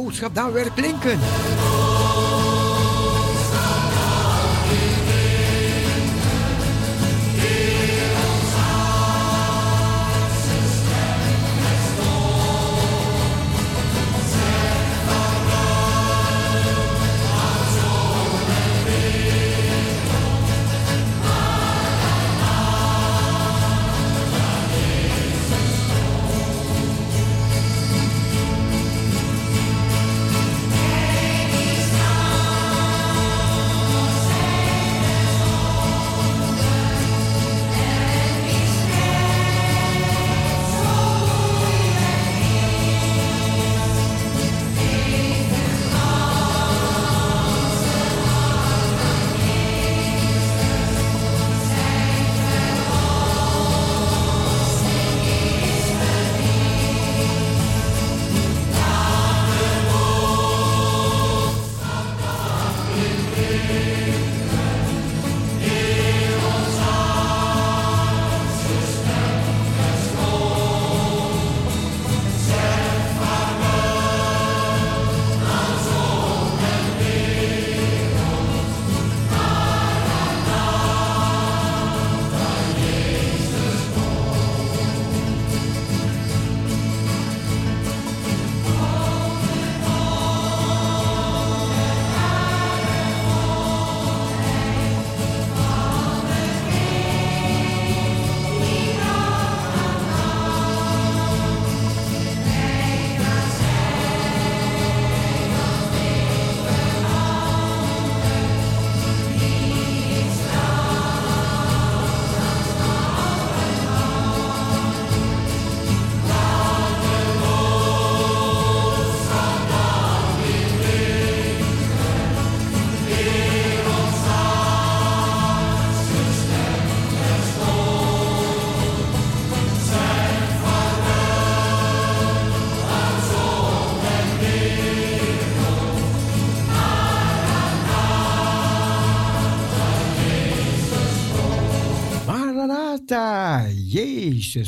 Boodschap nou weer klinken.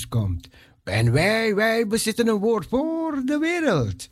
Komt. En wij, wij bezitten een woord voor de wereld.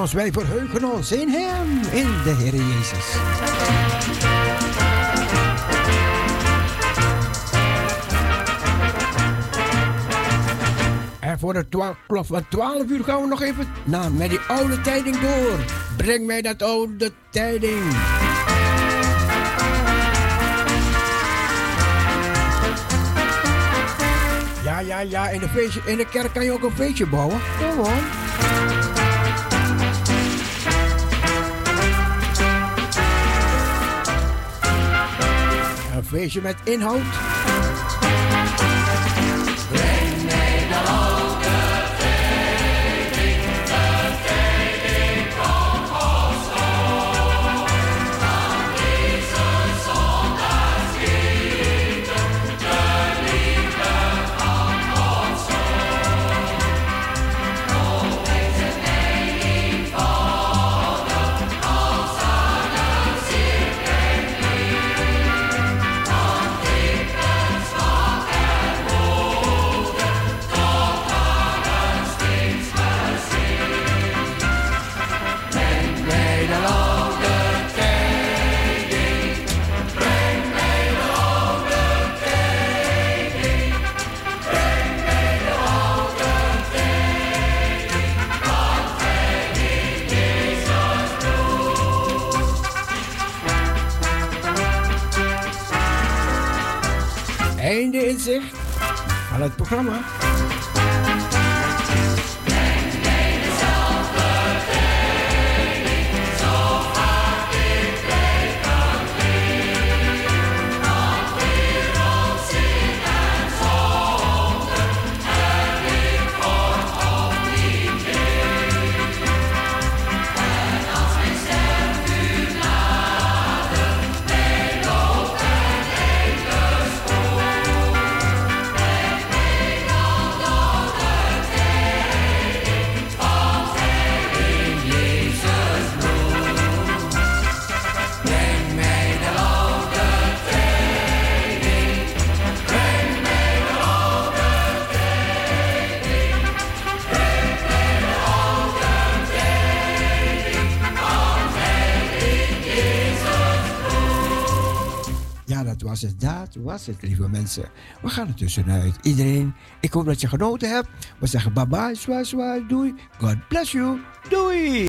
Ons, wij verheugen ons in Hem, in de Heer Jezus. En voor de klok van 12 uur gaan we nog even na, met die oude tijding door. Breng mij dat oude tijding. Ja, ja, ja, in de, feestje, in de kerk kan je ook een feestje bouwen. Een feestje met inhoud. Van het programma. Dat was het, lieve mensen. We gaan er tussenuit. Iedereen, ik hoop dat je genoten hebt. We zeggen bye bye, zwaai, zwaai, doei. God bless you. Doei.